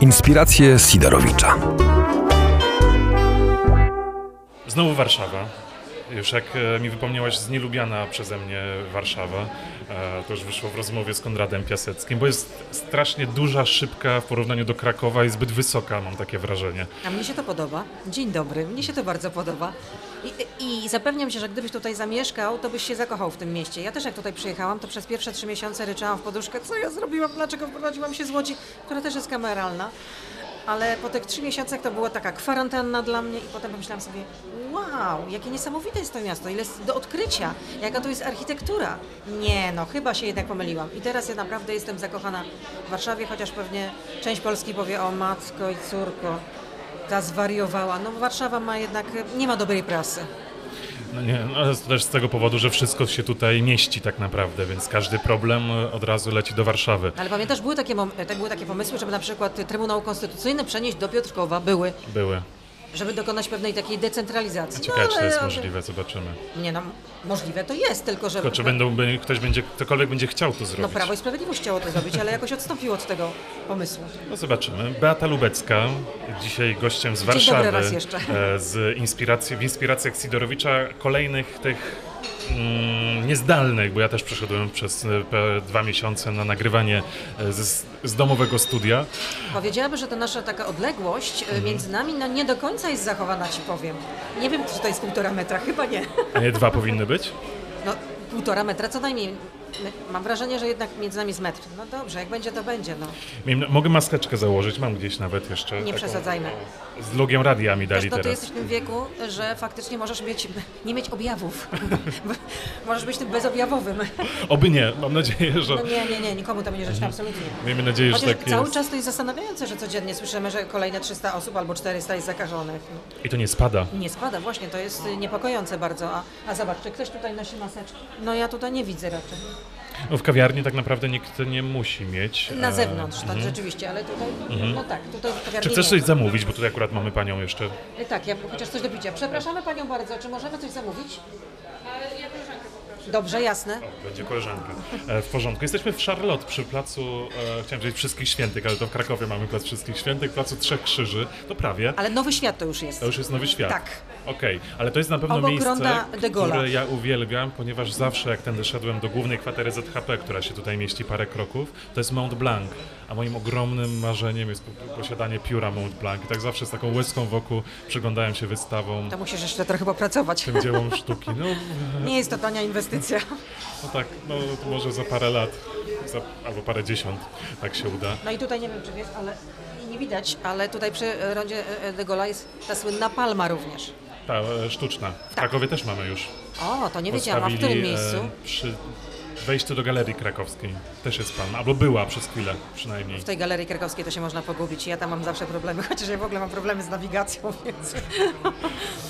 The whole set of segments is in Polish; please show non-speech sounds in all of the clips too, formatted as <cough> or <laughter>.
Inspiracje Sidorowicza. Znowu Warszawa. Już jak e, mi wypomniałaś z nielubiana przeze mnie Warszawa, e, to już wyszło w rozmowie z Konradem Piaseckim, bo jest strasznie duża, szybka w porównaniu do Krakowa i zbyt wysoka, mam takie wrażenie. A mnie się to podoba. Dzień dobry, mnie się to bardzo podoba. I, I zapewniam się, że gdybyś tutaj zamieszkał, to byś się zakochał w tym mieście. Ja też jak tutaj przyjechałam, to przez pierwsze trzy miesiące ryczałam w poduszkę, co ja zrobiłam, dlaczego wprowadziłam się z Łodzi, która też jest kameralna. Ale po tych trzy miesiącach to była taka kwarantanna dla mnie i potem pomyślałam sobie, wow, jakie niesamowite jest to miasto, ile jest do odkrycia, jaka to jest architektura. Nie, no chyba się jednak pomyliłam. I teraz ja naprawdę jestem zakochana w Warszawie, chociaż pewnie część Polski powie, o matko i córko, ta zwariowała. No Warszawa ma jednak, nie ma dobrej prasy. No nie, no, ale to też z tego powodu, że wszystko się tutaj mieści tak naprawdę, więc każdy problem e, od razu leci do Warszawy. Ale pamiętasz, były takie, mom- te- były takie pomysły, żeby na przykład Trybunał Konstytucyjny przenieść do Piotrkowa, były, Były. Żeby dokonać pewnej takiej decentralizacji. Ciekawe, czy to ale- jest możliwe, zobaczymy. Nie no, możliwe to jest, tylko że... Tylko czy będą, by- ktoś będzie, ktokolwiek będzie chciał to No zrobić. Prawo i Sprawiedliwość chciało to zrobić, ale jakoś odstąpiło od tego pomysłu. No zobaczymy. Beata Lubecka, dzisiaj gościem z dobry Warszawy. raz jeszcze. e, Z inspiracji, w inspiracjach Sidorowicza kolejnych tych niezdalnych, bo ja też przeszedłem przez e, dwa miesiące na nagrywanie e, z, z domowego studia. Powiedziałabym, że ta nasza taka odległość Mhm. y, między nami no, nie do końca jest zachowana, ci powiem. Nie wiem, czy to jest półtora metra, chyba nie. A nie dwa powinny być? No, półtora metra co najmniej. Mam wrażenie, że jednak między nami jest metr. No dobrze, jak będzie, to będzie, no. Mogę maseczkę założyć, mam gdzieś nawet jeszcze. Nie przesadzajmy. Z logiem radia mi dali Wiesz, no ty teraz. jesteś w tym wieku, że faktycznie możesz mieć, nie mieć objawów. <laughs> możesz być tym bezobjawowym. Oby nie, mam nadzieję, że... No nie, nie, nie, nikomu to nie życzę, absolutnie. Miejmy nadzieję, że Chociaż tak cały jest. czas to jest zastanawiające, że codziennie słyszymy, że kolejne 300 osób albo 400 jest zakażonych. I to nie spada. Nie spada, właśnie, to jest niepokojące bardzo. A, a zobacz, czy ktoś tutaj nosi maseczkę? No ja tutaj nie widzę raczej. No, w kawiarni tak naprawdę nikt nie musi mieć. Na e, zewnątrz, tak, rzeczywiście, ale tutaj, no tak, tutaj w kawiarni Czy chcesz nie. coś zamówić, bo tutaj akurat mamy panią jeszcze. Y, Tak, ja chociaż coś do picia. Przepraszamy Panią bardzo, czy możemy coś zamówić? Dobrze, jasne. Będzie koleżanka. E, w porządku. Jesteśmy w Charlotte przy placu, e, chciałem powiedzieć Wszystkich Świętych, ale to w Krakowie mamy plac Wszystkich Świętych, placu Trzech Krzyży. To prawie. Ale Nowy Świat to już jest. To już jest Nowy Świat. Tak. Okej, ale to jest na pewno Obok miejsce, ronda de które ja uwielbiam, ponieważ zawsze jak tędy szedłem do głównej kwatery ZHP, która się tutaj mieści parę kroków, to jest Mont Blanc. A moim ogromnym marzeniem jest po- posiadanie pióra Mont Blanc. I tak zawsze z taką łezką wokół przyglądałem się wystawom, To musisz jeszcze trochę popracować. tym dziełom sztuki. No, Nie jest to tania inwestycja. <laughs> no tak, no może za parę lat, za, albo parę dziesiąt, tak się uda. No i tutaj nie wiem, czy wiesz, ale nie widać, ale tutaj przy e, rondzie e, de Gaulle'a jest ta słynna palma również. Ta e, sztuczna. W Krakowie też mamy już. O, to nie wiedziałam, a w którym Postawili, miejscu? E, przy wejściu do Galerii Krakowskiej. Też jest pan, albo była przez chwilę przynajmniej. W tej galerii krakowskiej to się można pogubić. Ja tam mam zawsze problemy, <laughs> chociaż ja w ogóle mam problemy z nawigacją, <laughs> więc...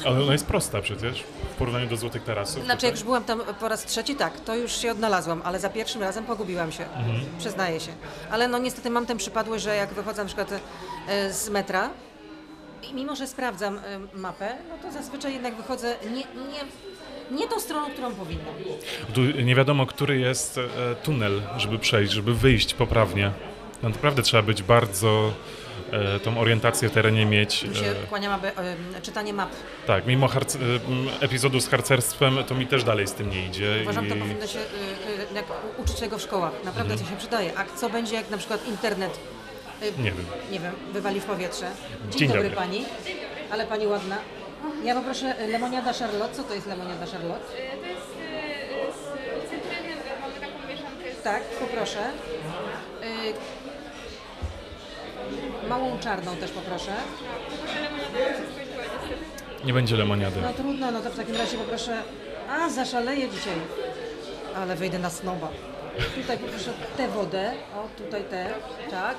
Ale ona jest prosta przecież w porównaniu do Złotych Tarasów. Znaczy, jak już tutaj. byłam tam po raz trzeci, tak, to już się odnalazłam, ale za pierwszym razem pogubiłam się, Mhm. przyznaję się. Ale no niestety mam ten przypadłość, że jak wychodzę na przykład e, z metra i mimo, że sprawdzam e, mapę, no to zazwyczaj jednak wychodzę nie, nie, nie tą stroną, którą powinnam. Tu nie wiadomo, który jest e, tunel, żeby przejść, żeby wyjść poprawnie. No naprawdę trzeba być bardzo e, tą orientację w terenie mieć. Się E, e, czytanie map. tak, mimo harc- epizodu z harcerstwem, to mi też dalej z tym nie idzie. Uważam, i... to powinno się jak uczyć tego w szkołach. Naprawdę Mhm. to się przydaje. A co będzie, jak na przykład internet Nie wiem. nie wiem, wywali w powietrze. Dzień, Dzień dobry, dobry. pani. Ale pani ładna. Ja poproszę e, lemoniada Charlotte. Co to jest lemoniada Charlotte? To jest z cytryny, mamy taką mieszankę z Tak, poproszę. Y, Małą czarną też poproszę. Nie będzie lemoniady. No trudno, no to w takim razie poproszę. A, zaszaleję dzisiaj. Ale wyjdę na snoba. Tutaj poproszę tę wodę. O, tutaj tę. Tak,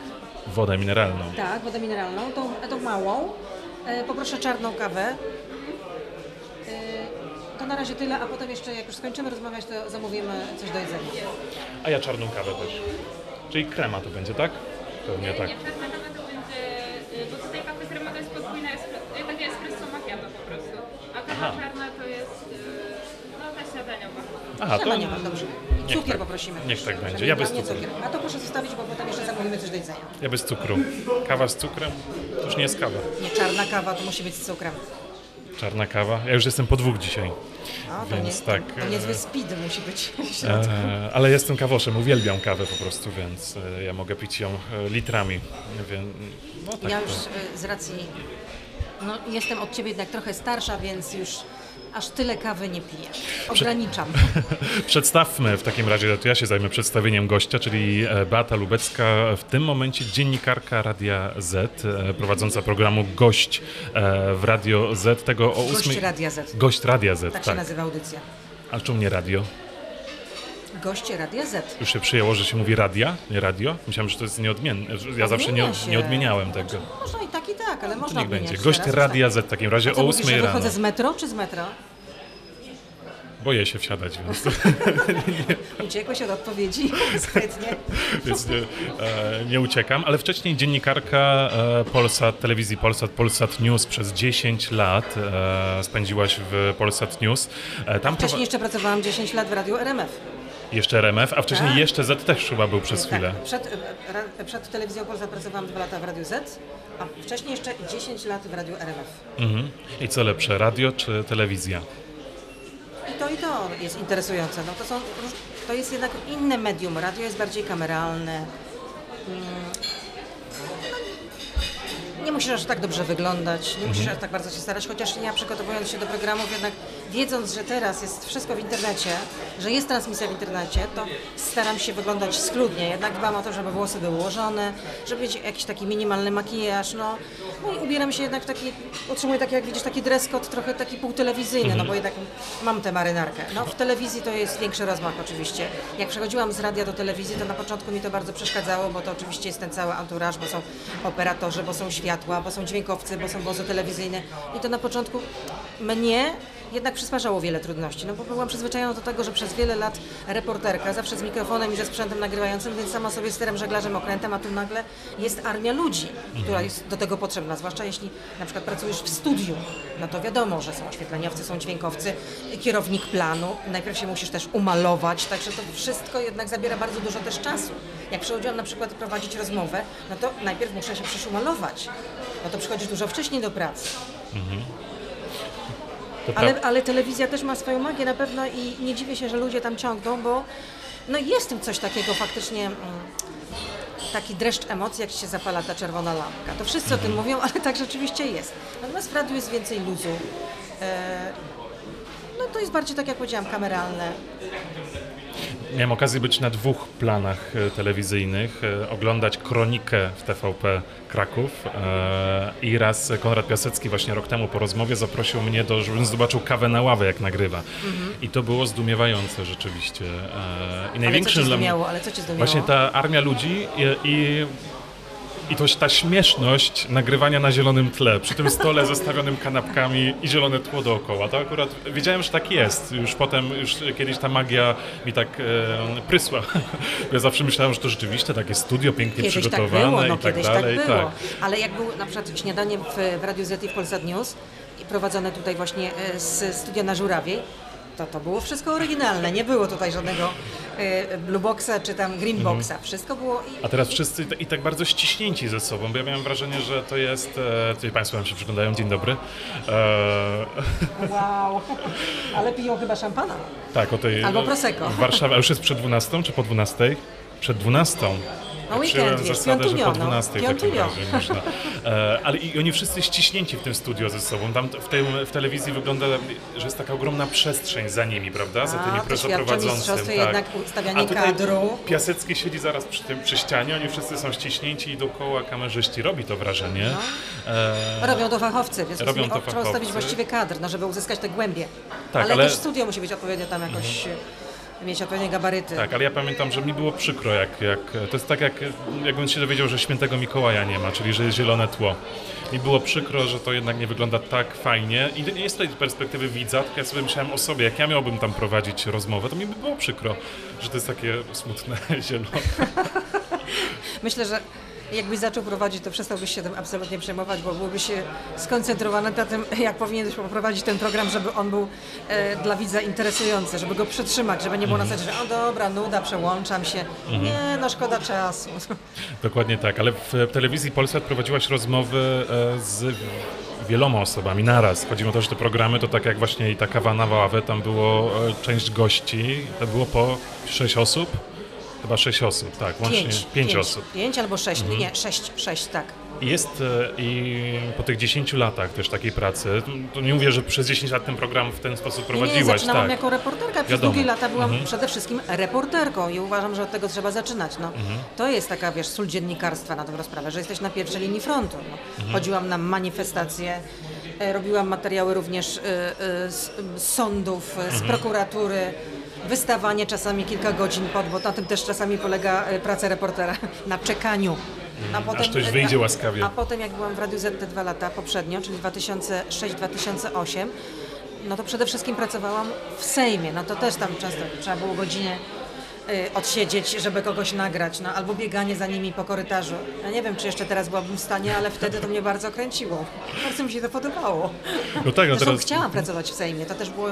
Wodę mineralną. tak, wodę mineralną. Tą, tą małą. E, poproszę czarną kawę. E, to na razie tyle, a potem jeszcze jak już skończymy rozmawiać, to zamówimy coś do jedzenia. A ja czarną kawę też. Czyli krema to będzie, tak? Pewnie tak. Nie, czarna kawa to będzie, bo tutaj kawa krema to jest podwójna, espre- takie espresso macchiato po prostu. A kawa Aha. czarna to jest, y, no też śniadaniowa. Aha, to Śniadaniowa, dobrze. Niech cukier tak- poprosimy. niech tak będzie. Ja bez cukru. cukier. A to proszę zostawić, bo potem jeszcze zamówimy coś do jedzenia. ja bez cukru. Kawa z cukrem? To już nie jest kawa. Nie, czarna kawa to musi być z cukrem. Czarna kawa. Ja już jestem po dwóch dzisiaj. A, to, Więc nie, tak, to, to e, niezły speed musi być. <laughs> E, ale jestem kawoszem, uwielbiam kawę po prostu, więc e, ja mogę pić ją e, litrami. Więc, no tak Ja już y, z racji, no jestem od ciebie jednak trochę starsza, więc już aż tyle kawy nie piję. Ograniczam. <laughs> Przedstawmy w takim razie, to ja się zajmę przedstawieniem gościa, czyli e, Beata Lubecka, w tym momencie dziennikarka Radia Z, e, prowadząca programu Gość e, w Radio Z, tego o Gość 8. Radia Z. Gość Radia Z, Tak, tak. się nazywa audycja. A czemu nie radio? Gość Radia Z. Już się przyjęło, że się mówi radia, nie radio? Myślałem, że to jest nieodmienne. Ja zawsze nie, się. nie odmieniałem tego. Znaczy, można i tak, i tak, ale można niech będzie. Gość teraz, Radia tak. Z w takim razie co o mówisz, 8 że rano. wychodzę z metro czy z metra? Boję się wsiadać, więc... <laughs> Uciekłeś od odpowiedzi. <laughs> Sprytnie. więc nie, e, nie uciekam, ale wcześniej dziennikarka e, Polsat, telewizji Polsat, Polsat News przez 10 lat e, spędziłaś w Polsat News. E, tam Wcześniej prowa- jeszcze pracowałam 10 lat w radiu RMF. Jeszcze RMF, a wcześniej Tak. jeszcze Z też chyba był przez chwilę. Tak, przed, e, ra- przed telewizją Polsat pracowałam 2 lata w Radiu Z, a wcześniej jeszcze 10 lat w Radiu RMF. Mhm. I co lepsze, radio czy telewizja? I to i to jest interesujące. No to, są, to jest jednak inne medium. Radio jest bardziej kameralne. Nie musisz aż tak dobrze wyglądać, nie musisz aż tak bardzo się starać, chociaż ja przygotowując się do programów, jednak wiedząc, że teraz jest wszystko w internecie, że jest transmisja w internecie, to staram się wyglądać schludnie. Jednak dbam o to, żeby włosy były ułożone, żeby mieć jakiś taki minimalny makijaż, no, no i ubieram się jednak w taki, utrzymuję taki, jak widzisz, taki dress code trochę taki półtelewizyjny, no bo jednak mam tę marynarkę. No w telewizji to jest większy rozmach oczywiście. Jak przechodziłam z radia do telewizji, to na początku mi to bardzo przeszkadzało, bo to oczywiście jest ten cały anturaż, bo są operatorzy, bo są światła, bo są dźwiękowcy, bo są wozy telewizyjne. I to na początku mnie jednak przysparzało wiele trudności, no bo byłam przyzwyczajona do tego, że przez wiele lat reporterka, zawsze z mikrofonem i ze sprzętem nagrywającym, więc sama sobie sterem, żeglarzem, okrętem, a tu nagle jest armia ludzi, która jest do tego potrzebna, zwłaszcza jeśli na przykład pracujesz w studiu, no to wiadomo, że są oświetleniowcy, są dźwiękowcy, kierownik planu, najpierw się musisz też umalować, także to wszystko jednak zabiera bardzo dużo też czasu. Jak przychodziłam na przykład prowadzić rozmowę, no to najpierw muszę się przecież umalować, no to przychodzisz dużo wcześniej do pracy. Pra- Ale, ale telewizja też ma swoją magię na pewno i nie dziwię się, że ludzie tam ciągną, bo no jest w tym coś takiego faktycznie, mm, taki dreszcz emocji, jak się zapala ta czerwona lampka. To wszyscy o tym mówią, <laughs> ale tak rzeczywiście jest. Natomiast w radiu jest więcej luzu. E, no to jest bardziej, tak jak powiedziałam, kameralne. Miałem okazję być na dwóch planach e, telewizyjnych, e, oglądać kronikę w TVP Kraków e, i raz Konrad Piasecki właśnie rok temu po rozmowie zaprosił mnie, do, żebym zobaczył kawę na ławę, jak nagrywa. I to było zdumiewające rzeczywiście. I Ale co cię największym zdumiało? Ale co cię zdumiało? Właśnie ta armia ludzi i, i, i to, ta śmieszność nagrywania na zielonym tle, przy tym stole zestawionym kanapkami i zielone tło dookoła. To akurat wiedziałem, że tak jest. Już potem, już kiedyś ta magia mi tak e, prysła. <laughs> Ja zawsze myślałem, że to rzeczywiście takie studio pięknie Kiedyś tak przygotowane było, no i tak dalej. tak było. Ale jak był na przykład śniadanie w, w Radiu Z i w Polsat News prowadzone tutaj właśnie e, z studia na Żurawiej, to to było wszystko oryginalne. Nie było tutaj żadnego e, Blue Boxa czy tam Green Mhm. Boxa. Wszystko było i A teraz wszyscy i tak bardzo ściśnięci ze sobą, bo ja miałem wrażenie, że to jest... E, tutaj Państwo nam się przyglądają, dzień dobry. E, <laughs> wow. Ale piją chyba szampana. Tak, o tej. Albo Prosecco. W Warszawie, a już jest przed 12 czy po 12? Przed 12. No weekend jest, zasadę, że po piątunio, no. 12 w takim razie można. E, ale i oni wszyscy ściśnięci w tym studio ze sobą. Tam w, tym, w telewizji wygląda, że jest taka ogromna przestrzeń za nimi, prawda? Za tymi to świadczy o prowadzącym. mistrzostwie jednak ustawianie A tutaj kadru. Piasecki siedzi zaraz przy, tym, przy ścianie, oni wszyscy są ściśnięci i dookoła kamerzyści. Robi to wrażenie. E, Robią to fachowcy, w związku z Robią to trzeba ustawić fachowcy. właściwy kadr, no, żeby uzyskać te głębie. Tak, ale, ale- też studio musi być odpowiednio tam jakoś, e, mieć odpowiednie gabaryty. Tak, ale ja pamiętam, że mi było przykro, jak, jak to jest tak, jak, jakbym się dowiedział, że świętego Mikołaja nie ma, czyli że jest zielone tło. Mi było przykro, że to jednak nie wygląda tak fajnie i nie z perspektywy widza, tylko ja sobie myślałem o sobie, jak ja miałbym tam prowadzić rozmowę, to mi by było przykro, że to jest takie smutne <laughs> zielone. Myślę, że Jakbyś zaczął prowadzić, to przestałbyś się tym absolutnie przejmować, bo byłbyś się skoncentrowany na tym, <laughs> jak powinieneś poprowadzić ten program, żeby on był e, dla widza interesujący, żeby go przytrzymać, żeby nie było na zasadzie, że o dobra, nuda, przełączam się. Nie, no szkoda czasu. <laughs> Dokładnie tak, ale w telewizji Polsat prowadziłaś rozmowy e, z wieloma osobami naraz. Chodziło o to, że te programy to tak jak właśnie i ta kawa na ławę, tam było e, część gości, to było po sześć osób, chyba sześć osób, tak, łącznie Pięć. pięć osób. Pięć albo sześć, nie, sześć, sześć, tak. Jest e, i po tych 10 latach też takiej pracy, to, nie mówię, że przez 10 lat ten program w ten sposób Nie, nie, prowadziłaś, zaczynałam tak. jako reporterka. Przez Wiadomo. długie lata byłam przede wszystkim reporterką i uważam, że od tego trzeba zaczynać. No. To jest taka, wiesz, sól dziennikarstwa na dobrą sprawę, że jesteś na pierwszej linii frontu. No. Chodziłam na manifestacje, e, robiłam materiały również e, z, sądów, z prokuratury. Wystawanie czasami kilka godzin pod, bo na tym też czasami polega e, praca reportera, <laughs> na czekaniu. A potem, aż ktoś wyjdzie łaskawie. A potem jak byłam w Radiu Z te dwa lata poprzednio, czyli 2006-2008, no to przede wszystkim pracowałam w Sejmie. No to też tam często trzeba było godzinę odsiedzieć, żeby kogoś nagrać, no albo bieganie za nimi po korytarzu. Ja nie wiem, czy jeszcze teraz byłabym w stanie, ale wtedy to mnie bardzo kręciło. Bardzo mi się to podobało. No tak, no Zresztą teraz chciałam pracować w Sejmie. To też było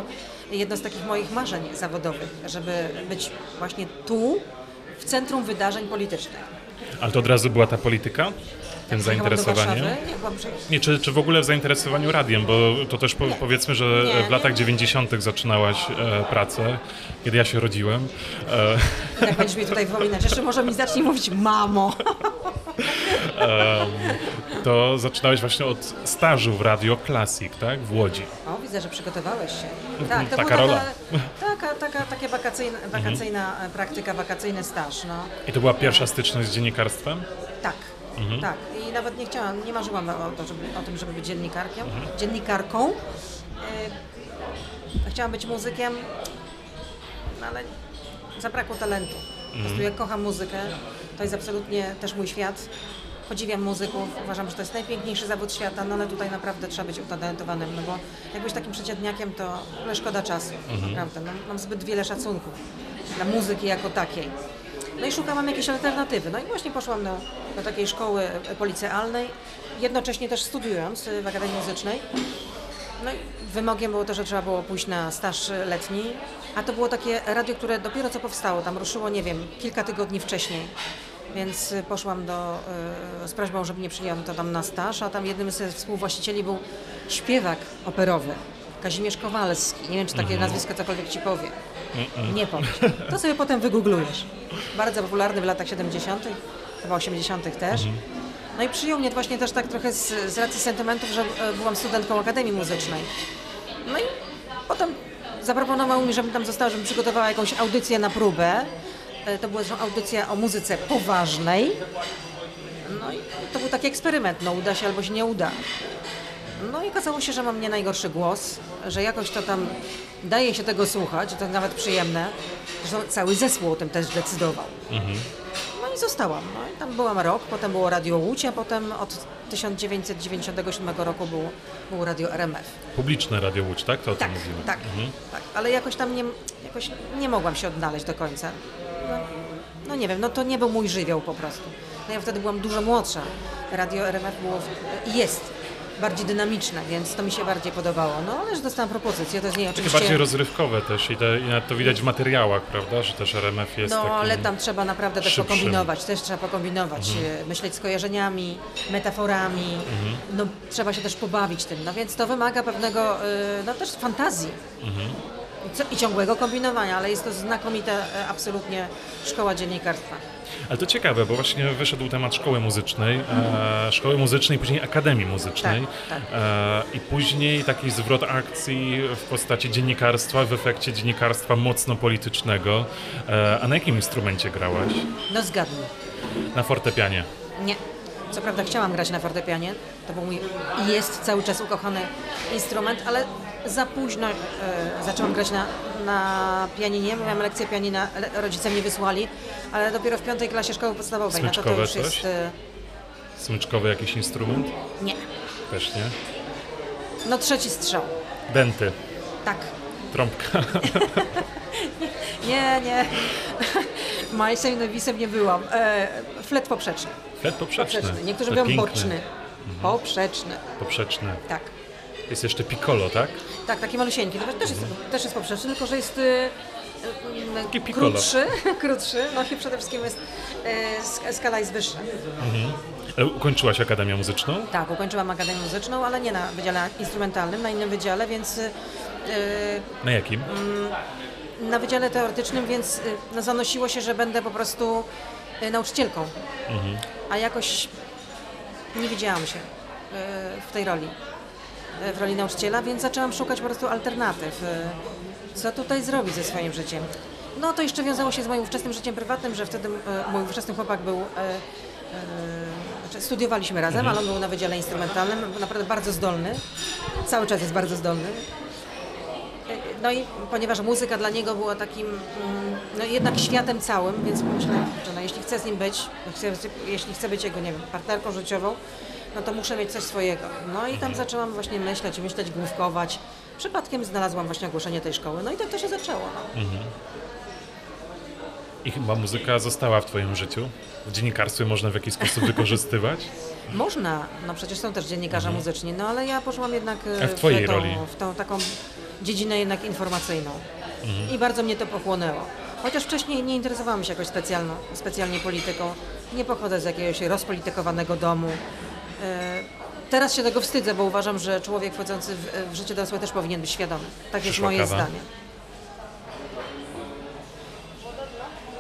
jedno z takich moich marzeń zawodowych, żeby być właśnie tu, w centrum wydarzeń politycznych. Ale to od razu była ta polityka? Tym do zainteresowaniem? Nie, czy, czy w ogóle w zainteresowaniu radiem, bo to też po, powiedzmy, że Nie, w latach nie. 90. zaczynałaś e, pracę, kiedy ja się rodziłem. E, Jak będziesz mi tutaj wypominać, jeszcze może mi zacznij mówić mamo. to zaczynałeś właśnie od stażu w Radio Classic, tak? W Łodzi. O, widzę, że przygotowałeś się. Tak, to Taka była rola. taka, taka, taka, taka wakacyjna, wakacyjna e, praktyka, wakacyjny staż, no. I to była pierwsza styczność z dziennikarstwem? Tak, tak. I nawet nie chciałam, nie marzyłam o, to, żeby, o tym, żeby być dziennikarką. dziennikarką. E, chciałam być muzykiem, no ale zabrakło talentu. Po prostu ja kocham muzykę, to jest absolutnie też mój świat. Podziwiam muzyków, uważam, że to jest najpiękniejszy zawód świata, no ale tutaj naprawdę trzeba być utalentowanym, no bo jak być takim przeciętniakiem, to ale szkoda czasu, naprawdę. No, mam zbyt wiele szacunku dla muzyki jako takiej. No i szukałam jakiejś alternatywy. No i właśnie poszłam do, do takiej szkoły policealnej, jednocześnie też studiując w Akademii Muzycznej. No i wymogiem było to, że trzeba było pójść na staż letni, a to było takie radio, które dopiero co powstało, tam ruszyło, nie wiem, kilka tygodni wcześniej. Więc poszłam do, e, z prośbą, żeby mnie przyjęłam to tam na staż, a tam jednym ze współwłaścicieli był śpiewak operowy, Kazimierz Kowalski. Nie wiem, czy takie nazwisko cokolwiek ci powie. Nie powiem. To sobie potem wygooglujesz. Bardzo popularny w latach 70., chyba 80. też. No i przyjął mnie właśnie też tak trochę z, z racji sentymentów, że e, byłam studentką Akademii Muzycznej. No i potem zaproponował mi, żebym tam została, żebym przygotowała jakąś audycję na próbę. E, To była audycja o muzyce poważnej. No i to był taki eksperyment, no uda się albo się nie uda. No i okazało się, że mam nie najgorszy głos, że jakoś to tam daje się tego słuchać, to nawet przyjemne. Zresztą cały zespół o tym też decydował. No i zostałam. No i tam byłam rok, potem było Radio Łódź, a potem od 1997 roku było, było Radio RMF. Publiczne Radio Łódź, tak? To o Tak, tym mówimy. tak, tak. Ale jakoś tam nie, jakoś nie mogłam się odnaleźć do końca. No, no nie wiem, no to nie był mój żywioł po prostu. No ja wtedy byłam dużo młodsza. Radio RMF było i jest bardziej dynamiczne, więc to mi się bardziej podobało. No ale że dostałam propozycję, to z niej Takie oczywiście... bardziej rozrywkowe też i, te, i nawet to widać w materiałach, prawda? Że też RMF jest No, ale tam trzeba naprawdę też szybszym. pokombinować, też trzeba pokombinować, e, myśleć skojarzeniami, metaforami, no trzeba się też pobawić tym, no więc to wymaga pewnego, e, no też fantazji I co- i ciągłego kombinowania, ale jest to znakomita e, absolutnie szkoła dziennikarstwa. Ale to ciekawe, bo właśnie wyszedł temat szkoły muzycznej, e, szkoły muzycznej, później Akademii Muzycznej Tak, E, i później taki zwrot akcji w postaci dziennikarstwa, w efekcie dziennikarstwa mocno politycznego. E, a na jakim instrumencie grałaś? No zgadnij. Na fortepianie. Nie. Co prawda chciałam grać na fortepianie, to był mój i jest cały czas ukochany instrument, ale za późno e, zaczęłam grać na, na pianinie, miałam lekcję pianina, rodzice mnie wysłali, ale dopiero w piątej klasie szkoły podstawowej, no to, to Smyczkowe już coś? jest... E, Smyczkowy jakiś instrument? nie. Też nie. No trzeci strzał. Denty. Tak. Trąbka. <laughs> Nie, nie. <laughs> Majsem Nowisem nie byłam. E, flet poprzeczny. Chleb poprzeczny. Poprzeczny. Niektórzy To mówią piękny. boczny. Poprzeczny. Poprzeczny. Tak. Jest jeszcze piccolo, tak? Tak, taki malusieńki. To też jest, też jest poprzeczny, tylko że jest piccolo. krótszy, <laughs> krótszy, no i przede wszystkim jest, sk- skala jest wyższa. Ale ukończyłaś Akademię Muzyczną? Tak, ukończyłam Akademię Muzyczną, ale nie na wydziale instrumentalnym, na innym wydziale, więc y, Na jakim? na wydziale teoretycznym, więc y, no, zanosiło się, że będę po prostu nauczycielką. A jakoś nie widziałam się w tej roli, w roli nauczyciela, więc zaczęłam szukać po prostu alternatyw. Co tutaj zrobić ze swoim życiem? No to jeszcze wiązało się z moim ówczesnym życiem prywatnym, że wtedy y, mój ówczesny chłopak był... y, y, znaczy Studiowaliśmy razem, ale on był na wydziale instrumentalnym, naprawdę bardzo zdolny. Cały czas jest bardzo zdolny. No i ponieważ muzyka dla niego była takim, mm, no jednak światem całym, więc pomyślałam, że no jeśli chcę z nim być, jeśli chcę być jego, nie wiem, partnerką życiową, no to muszę mieć coś swojego. No i tam zaczęłam właśnie myśleć, myśleć, główkować. Przypadkiem znalazłam właśnie ogłoszenie tej szkoły, no i tak to się zaczęło. No. I chyba muzyka została w Twoim życiu? W dziennikarstwie można w jakiś sposób <laughs> wykorzystywać? Można, no przecież są też dziennikarze muzyczni, no ale ja poszłam jednak e, A w twojej tą, roli? w tą taką dziedzinę jednak informacyjną i bardzo mnie to pochłonęło. Chociaż wcześniej nie interesowałam się jakoś specjalno, specjalnie polityką, nie pochodzę z jakiegoś rozpolitykowanego domu. E, Teraz się tego wstydzę, bo uważam, że człowiek wchodzący w, w życie dorosłe też powinien być świadomy. Tak jest Przyszła moje kawa? zdanie.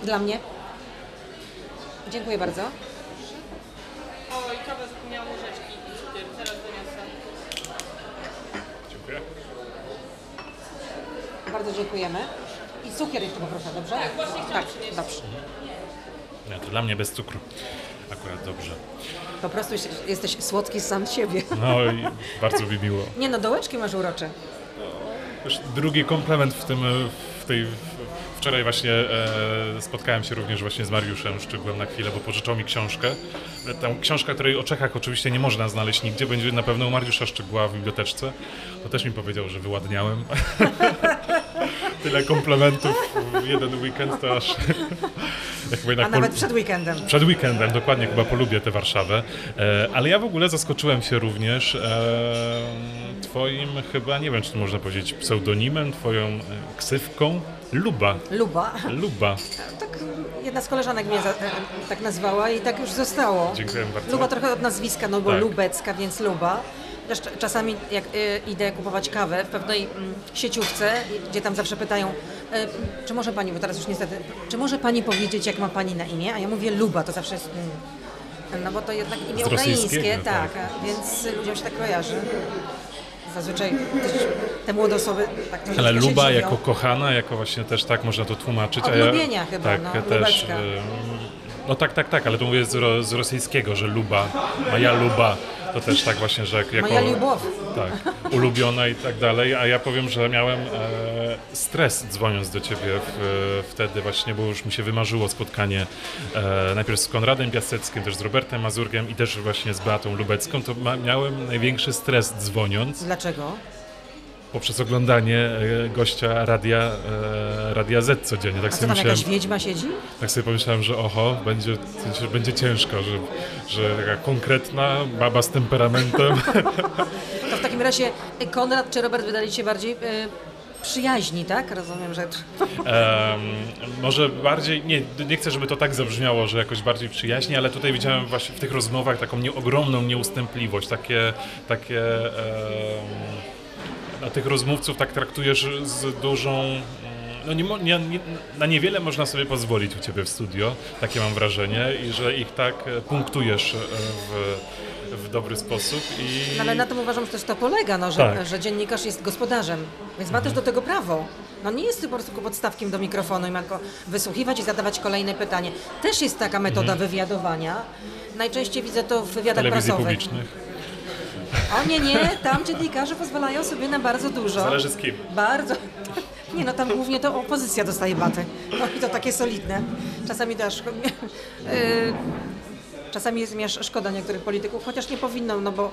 Dla mnie? Dziękuję bardzo. O, i kawa zapomniałam łyżeczki i cukier. Teraz doniosę. Dziękuję. Bardzo dziękujemy. I cukier jeszcze poproszę, dobrze? Tak, właśnie chciałam Tak, przynieść. dobrze. Nie, to dla mnie bez cukru. Akurat dobrze. Po prostu jesteś- słodki sam z siebie. No i bardzo mi miło. Nie no, dołeczki masz urocze. Już drugi komplement w tym, w tej... Wczoraj właśnie e, spotkałem się również właśnie z Mariuszem Szczygłem na chwilę, bo pożyczał mi książkę. E, Tą książkę, której o Czechach oczywiście nie można znaleźć nigdzie, będzie na pewno u Mariusza Szczygła w biblioteczce. To też mi powiedział, że wyładniałem. <laughs> Tyle komplementów w jeden weekend, to aż... <laughs> A nawet przed weekendem. przed weekendem, dokładnie, chyba polubię tę Warszawę. E, ale ja w ogóle zaskoczyłem się również e, twoim, chyba, nie wiem, czy to można powiedzieć, pseudonimem, twoją e, ksywką. Luba. Luba. Luba. Tak jedna z koleżanek mnie za, e, tak nazwała i tak już zostało. Dziękuję bardzo. Luba trochę od nazwiska, no bo Tak. Lubecka, więc Luba. Też cz- czasami jak e, idę kupować kawę w pewnej mm, sieciówce, gdzie tam zawsze pytają, e, czy może pani, bo teraz już niestety, czy może pani powiedzieć, jak ma pani na imię? A ja mówię Luba, to zawsze jest... Mm, no bo to jednak imię ukraińskie, tak, tak. więc ludziom się tak kojarzy. Zazwyczaj te młode osoby tak Ale Luba jako kochana, jako właśnie też tak można to tłumaczyć. Od a ja, lubienia chyba, tak, no, ja też. e, No tak, tak, tak, ale to mówię z, ro, z rosyjskiego, że Luba, moja Luba, to też tak właśnie, że jak, jako... Moja. Tak, ulubiona i tak dalej, a ja powiem, że miałem e, stres dzwoniąc do ciebie w, wtedy właśnie, bo już mi się wymarzyło spotkanie e, najpierw z Konradem Piaseckim, też z Robertem Mazurkiem i też właśnie z Beatą Lubecką, to ma, miałem największy stres dzwoniąc Dlaczego? Poprzez oglądanie e, gościa radia, e, radia Z codziennie. Tak A co sobie, tam, myślałem, jakaś wiedźma siedzi? tak sobie pomyślałem, że oho, będzie, będzie ciężko, że, że taka konkretna baba z temperamentem <laughs> <laughs> To w takim razie Konrad czy Robert wydali się bardziej e, przyjaźni, tak? Rozumiem, że... Em, może bardziej, nie, nie chcę, żeby to tak zabrzmiało, że jakoś bardziej przyjaźnie, ale tutaj widziałem właśnie w tych rozmowach taką nie, ogromną nieustępliwość, takie, takie na tych rozmówców tak traktujesz z dużą, mm, no nie, nie, na niewiele można sobie pozwolić u Ciebie w studio, takie mam wrażenie i że ich tak e, punktujesz e, w, w dobry sposób i... No, ale na tym uważam, że też to polega, no, że, Tak. że dziennikarz jest gospodarzem, więc ma też do tego prawo. No nie jest po prostu podstawkiem do mikrofonu i ma tylko wysłuchiwać i zadawać kolejne pytanie. Też jest taka metoda wywiadowania. Najczęściej widzę to w wywiadach telewizji prasowych. publicznych. O nie, nie, tam dziennikarze pozwalają sobie na bardzo dużo. Zależy z kim. Bardzo. Nie no, tam głównie to opozycja dostaje baty. No i to takie solidne. Czasami też... Yy, czasami jest mi szkoda niektórych polityków, chociaż nie powinno, no bo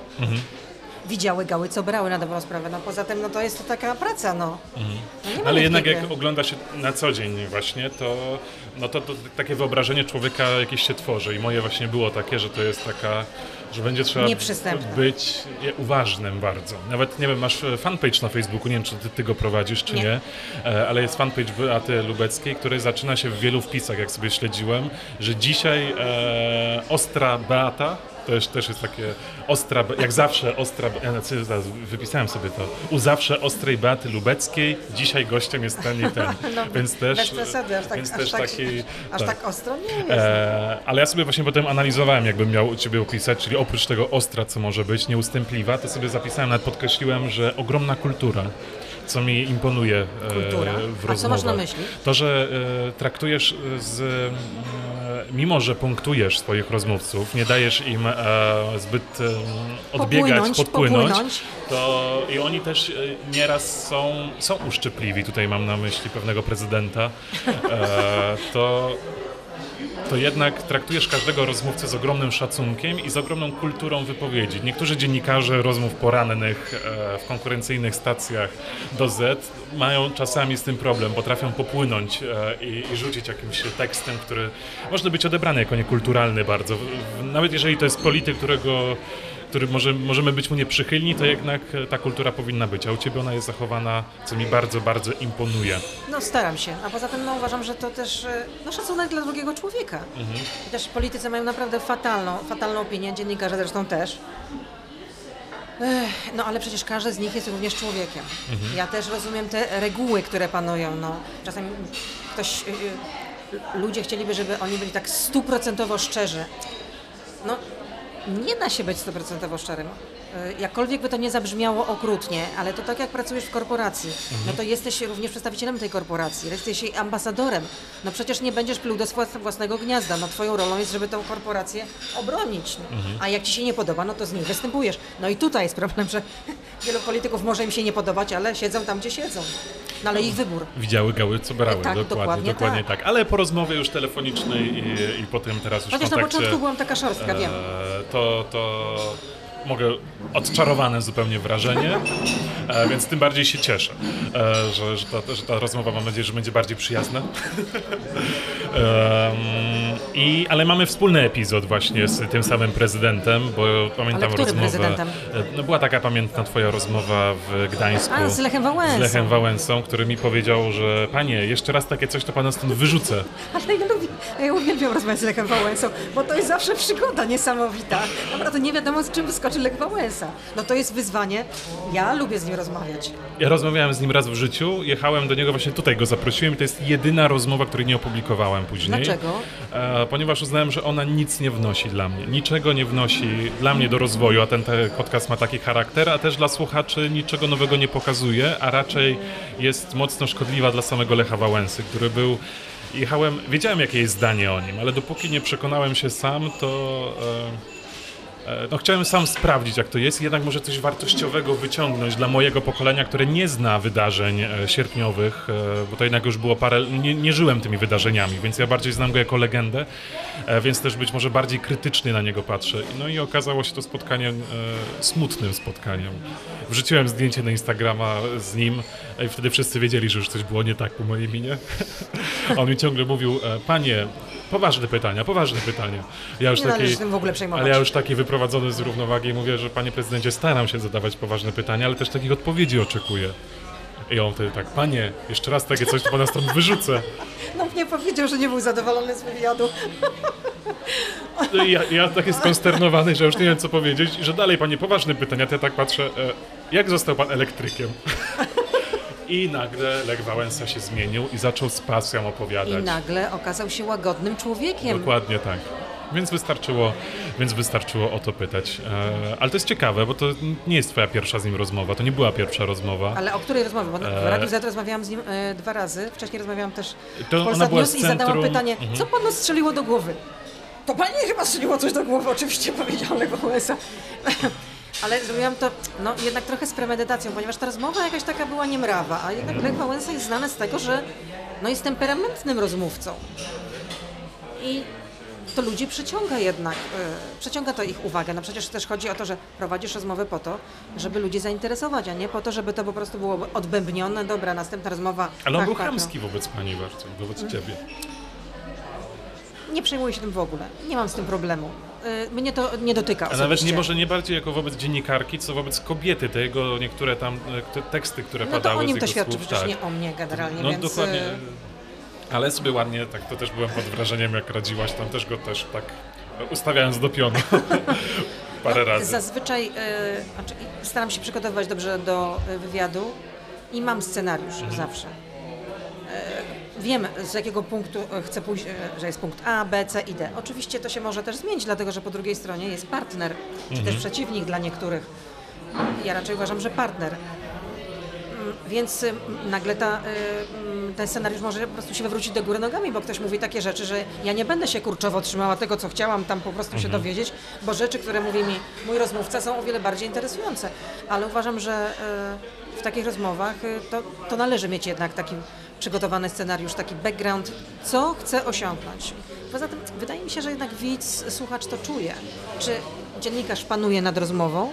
widziały gały, co brały na dobrą sprawę. No poza tym, no to jest to taka praca, no. no Mhm. Ale jednak jak ogląda się na co dzień właśnie, to, no to, to takie wyobrażenie człowieka jakieś się tworzy i moje właśnie było takie, że to jest taka, że będzie trzeba być uważnym bardzo. Nawet, nie wiem, masz e, fanpage na Facebooku, nie wiem, czy ty, ty go prowadzisz, czy nie, Nie. E, ale jest fanpage Beaty Lubeckiej, który zaczyna się w wielu wpisach, jak sobie śledziłem, że dzisiaj e, ostra Beata, to już też jest takie ostra, jak zawsze ostra, ja zaraz wypisałem sobie to, u zawsze ostrej Beaty Lubeckiej, dzisiaj gościem jest ten i ten, <laughs> No, więc też, Bez przesady, aż tak, aż też tak, taki, aż tak. tak ostro nie jest. E, ale ja sobie właśnie potem analizowałem, jakbym miał u Ciebie opisać, czyli oprócz tego ostra, co może być, nieustępliwa, to sobie zapisałem, nawet podkreśliłem, że ogromna kultura, co mi imponuje e, Kultura? w A co masz na myśli? To, że e, traktujesz z... E, mimo, że punktujesz swoich rozmówców, nie dajesz im e, zbyt e, odbiegać, Popłynąć, podpłynąć, popłynąć. to i oni też e, nieraz są, są uszczypliwi, tutaj mam na myśli pewnego prezydenta, to to jednak traktujesz każdego rozmówcę z ogromnym szacunkiem i z ogromną kulturą wypowiedzi. Niektórzy dziennikarze rozmów porannych e, w konkurencyjnych stacjach do Z mają czasami z tym problem, potrafią popłynąć e, i, i rzucić jakimś tekstem, który może być odebrany jako niekulturalny bardzo. Nawet jeżeli to jest polityk, którego który może, możemy być mu nieprzychylni, to jednak e, ta kultura powinna być, a u Ciebie ona jest zachowana, co mi bardzo, bardzo imponuje. No staram się, a poza tym no, uważam, że to też e, no, szacunek dla drugiego człowieka. I też politycy mają naprawdę fatalną, fatalną opinię, dziennikarze zresztą też. Ech, no ale przecież każdy z nich jest również człowiekiem. Ja też rozumiem te reguły, które panują. No, czasami ktoś, y, y, ludzie chcieliby, żeby oni byli tak stuprocentowo szczerzy. No, nie da się być stuprocentowo szczerym. Y, Jakkolwiek by to nie zabrzmiało okrutnie, ale to tak jak pracujesz w korporacji, no to jesteś również przedstawicielem tej korporacji, jesteś jej ambasadorem. No przecież nie będziesz pluł do własnego gniazda. No twoją rolą jest, żeby tą korporację obronić. No. A jak ci się nie podoba, no to z niej występujesz. No i tutaj jest problem, że <laughs> wielu polityków może im się nie podobać, ale siedzą tam, gdzie siedzą. No ale ich wybór. Widziały gały, co brały. Tak, dokładnie, dokładnie dokładnie tak. tak. Ale po rozmowie już telefonicznej i, i potem teraz już Chociaż na początku byłam taka szorstka, wiem. e, to, to mogę odczarowane zupełnie wrażenie, e, więc tym bardziej się cieszę, e, że, że, ta, że ta rozmowa mam nadzieję, że będzie bardziej przyjazna. <laughs> I, ale mamy wspólny epizod właśnie z tym samym prezydentem, bo pamiętam rozmowę. prezydentem? e, No była taka pamiętna twoja rozmowa w Gdańsku. A, z Lechem Wałęsą. Z Lechem Wałęsą, który mi powiedział, że panie, jeszcze raz takie coś, to pana stąd wyrzucę. Ale ja lubię, ja uwielbiam rozmawiać z Lechem Wałęsą, bo to jest zawsze przygoda niesamowita. Naprawdę nie wiadomo, z czym wyskoczy Lech Wałęsa. No to jest wyzwanie. Ja lubię z nim rozmawiać. Ja rozmawiałem z nim raz w życiu, jechałem do niego, właśnie tutaj go zaprosiłem i to jest jedyna rozmowa, której nie opublikowałem później. Dlaczego? E, ponieważ uznałem, że ona nic nie wnosi dla mnie. Niczego nie wnosi dla mnie do rozwoju, a ten te podcast ma taki charakter, a też dla słuchaczy niczego nowego nie pokazuje, a raczej jest mocno szkodliwa dla samego Lecha Wałęsy, który był Jechałem, wiedziałem jakie jest zdanie o nim, ale dopóki nie przekonałem się sam, to e, no, chciałem sam sprawdzić jak to jest jednak może coś wartościowego wyciągnąć dla mojego pokolenia, które nie zna wydarzeń e, sierpniowych, e, bo to jednak już było parę, nie, nie żyłem tymi wydarzeniami, więc ja bardziej znam go jako legendę, e, więc też być może bardziej krytycznie na niego patrzę. No i okazało się to spotkanie e, smutnym spotkaniem. Wrzuciłem zdjęcie na Instagrama z nim e, i wtedy wszyscy wiedzieli, że już coś było nie tak po mojej minie. <laughs> On mi ciągle mówił, e, panie, poważne pytania, poważne pytania. Ja już Nie taki, tym w ogóle przejmować. ale ja już taki wyprowadzony z równowagi mówię, że panie prezydencie, staram się zadawać poważne pytania, ale też takich odpowiedzi oczekuję. I on wtedy tak, panie, jeszcze raz takie coś, to pana stąd wyrzucę. <laughs> No mnie powiedział, że nie był zadowolony z wywiadu. No ja, ja taki skonsternowany, że już nie wiem co powiedzieć i że dalej panie poważne pytania, to ja tak patrzę, e, jak został pan elektrykiem? I nagle Lech Wałęsa się zmienił i zaczął z pasją I opowiadać. nagle okazał się łagodnym człowiekiem. Dokładnie tak. Więc wystarczyło, więc wystarczyło o to pytać. E, ale to jest ciekawe, bo to nie jest twoja pierwsza z nim rozmowa, to nie była pierwsza rozmowa. Ale o której rozmowie? Bo w Eee. Radiu Z rozmawiałam z nim e, dwa razy. Wcześniej rozmawiałam też To w Polsat News z i zadałam centrum- pytanie, Mhm. co panu strzeliło do głowy? To pani chyba strzeliło coś do głowy, oczywiście powiedział Lech Wałęsa. Ale zrobiłam to no, jednak trochę z premedytacją, ponieważ ta rozmowa jakaś taka była niemrawa, a jednak Lech Wałęsa jest znany z tego, że no, jest temperamentnym rozmówcą. I to ludzi przyciąga jednak, y, przyciąga to ich uwagę. No przecież też chodzi o to, że prowadzisz rozmowę po to, żeby ludzi zainteresować, a nie po to, żeby to po prostu było odbębnione, dobra, następna rozmowa. Ale on tak, był tak, no. chamski wobec pani bardzo, wobec ciebie. Nie przejmuję się tym w ogóle, nie mam z tym problemu. Y, Mnie to nie dotyka A nawet nie może nie bardziej jako wobec dziennikarki, co wobec kobiety, te jego niektóre tam e, te teksty, które No to padały o z nim jego to świadczy, słów. przecież tak. nie o mnie generalnie, No więc... dokładnie. y, Ale sobie ładnie, tak to też byłem pod wrażeniem, jak radziłaś, tam też go też tak ustawiając do pionu <laughs> parę razy. Zazwyczaj e, znaczy, staram się przygotowywać dobrze do e, wywiadu i mam scenariusz Mhm. zawsze. E, Wiem, z jakiego punktu e, chcę pójść, e, że jest punkt A, B, C i D. Oczywiście to się może też zmienić, dlatego że po drugiej stronie jest partner, czy Mhm. też przeciwnik dla niektórych. Ja raczej uważam, że partner. Mm, Więc y, nagle ta, y, ten scenariusz może po prostu się wywrócić do góry nogami, bo ktoś mówi takie rzeczy, że ja nie będę się kurczowo trzymała tego, co chciałam tam po prostu się dowiedzieć, bo rzeczy, które mówi mi mój rozmówca są o wiele bardziej interesujące. Ale uważam, że y, w takich rozmowach y, to, to należy mieć jednak taki przygotowany scenariusz, taki background, co chcę osiągnąć. Poza tym wydaje mi się, że jednak widz, słuchacz to czuje. Czy dziennikarz panuje nad rozmową,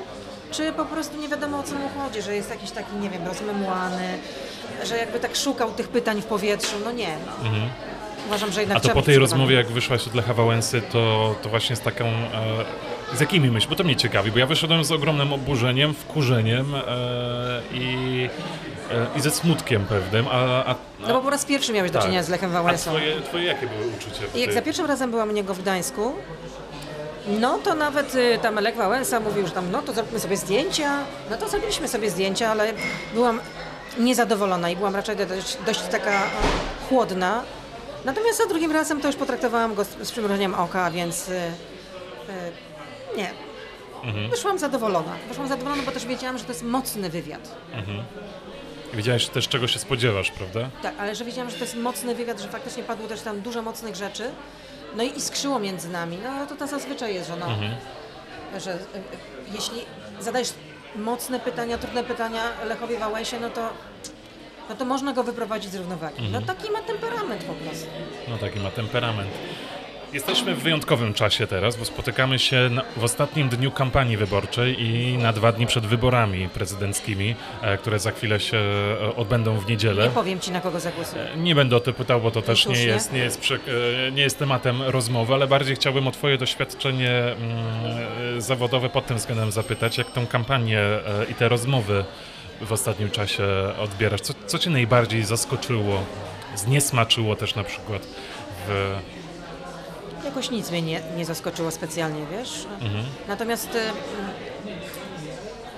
czy po prostu nie wiadomo o co mu chodzi, że jest jakiś taki, nie wiem, rozmemłany, że jakby tak szukał tych pytań w powietrzu. No nie, no. Uważam, że jednak A to po tej rozmowie, jak wyszłaś od Lecha Wałęsy, to, to właśnie z taką... E, z jakimi myśl? Bo to mnie ciekawi, bo ja wyszedłem z ogromnym oburzeniem, wkurzeniem e, i, e, i ze smutkiem pewnym, a... a No bo po raz pierwszy miałeś do tak. czynienia z Lechem A Wałęsą. twoje, twoje jakie były uczucia? I jak za pierwszym razem byłam u niego w Gdańsku, no to nawet y, tam Lech Wałęsa mówił, że tam no to zróbmy sobie zdjęcia. No to zrobiliśmy sobie zdjęcia, ale byłam niezadowolona i byłam raczej dość, dość taka e, chłodna. Natomiast za drugim razem to już potraktowałam go z, z przymrużeniem oka, więc y, y, nie. Wyszłam zadowolona. Wyszłam zadowolona, bo też wiedziałam, że to jest mocny wywiad. Wiedziałeś też, czego się spodziewasz, prawda? Tak, ale że wiedziałam, że to jest mocny wywiad, że faktycznie padło też tam dużo mocnych rzeczy. No i iskrzyło między nami. No to to zazwyczaj jest, że no, że y, y, jeśli zadajesz mocne pytania, trudne pytania Lechowi Wałęsie, no to, no to można go wyprowadzić z równowagi. No taki ma temperament po prostu. No taki ma temperament. Jesteśmy w wyjątkowym czasie teraz, bo spotykamy się w ostatnim dniu kampanii wyborczej i na dwa dni przed wyborami prezydenckimi, e, które za chwilę się e, odbędą w niedzielę. Nie powiem ci, na kogo zagłosuję. Nie będę o to pytał, bo to też nie jest, nie, jest e, nie jest tematem rozmowy, ale bardziej chciałbym o Twoje doświadczenie mm, e, zawodowe pod tym względem zapytać, jak tą kampanię e, i te rozmowy w ostatnim czasie odbierasz. Co, co Cię najbardziej zaskoczyło, zniesmaczyło też na przykład w, Jakoś nic mnie nie, nie zaskoczyło specjalnie, wiesz. Natomiast y, mm,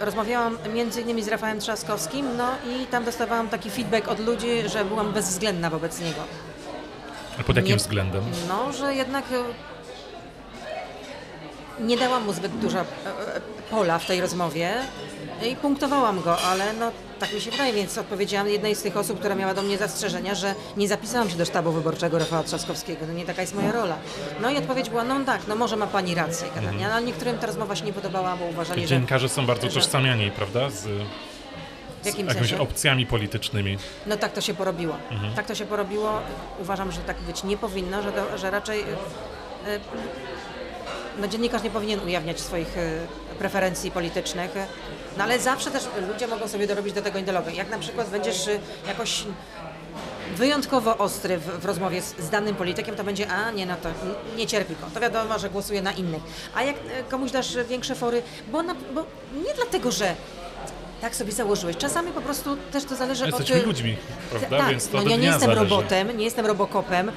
rozmawiałam między innymi z Rafałem Trzaskowskim, no i tam dostawałam taki feedback od ludzi, że byłam bezwzględna wobec niego. pod jakim Nie- względem? No, że jednak e, nie dałam mu zbyt dużo e, e, pola w tej rozmowie i punktowałam go, ale no tak mi się wydaje, więc odpowiedziałam jednej z tych osób, która miała do mnie zastrzeżenia, że nie zapisałam się do sztabu wyborczego Rafała Trzaskowskiego, no nie taka jest moja rola. No i odpowiedź była, no tak, no może ma pani rację, generalnie, ale niektórym ta rozmowa się nie podobała, bo uważali, że Dziennikarze są bardzo że- tożsamiani, prawda? Z, z jakimiś sensie? opcjami politycznymi. No tak to się porobiło. Mhm. Tak to się porobiło. Uważam, że tak być nie powinno, że, to, że raczej y, y, no, dziennikarz nie powinien ujawniać swoich y, preferencji politycznych. No ale zawsze też ludzie mogą sobie dorobić do tego ideologię. Jak na przykład będziesz y, jakoś wyjątkowo ostry w, w rozmowie z, z danym politykiem, to będzie, a nie, no to nie cierpi go. To wiadomo, że głosuje na innych. A jak y, komuś dasz większe fory, bo, na, bo nie dlatego, że tak sobie założyłeś. Czasami po prostu też to zależy Jesteśmy od... ludźmi, prawda? Tak, Więc to no ja nie jestem zależy. robotem, nie jestem robokopem.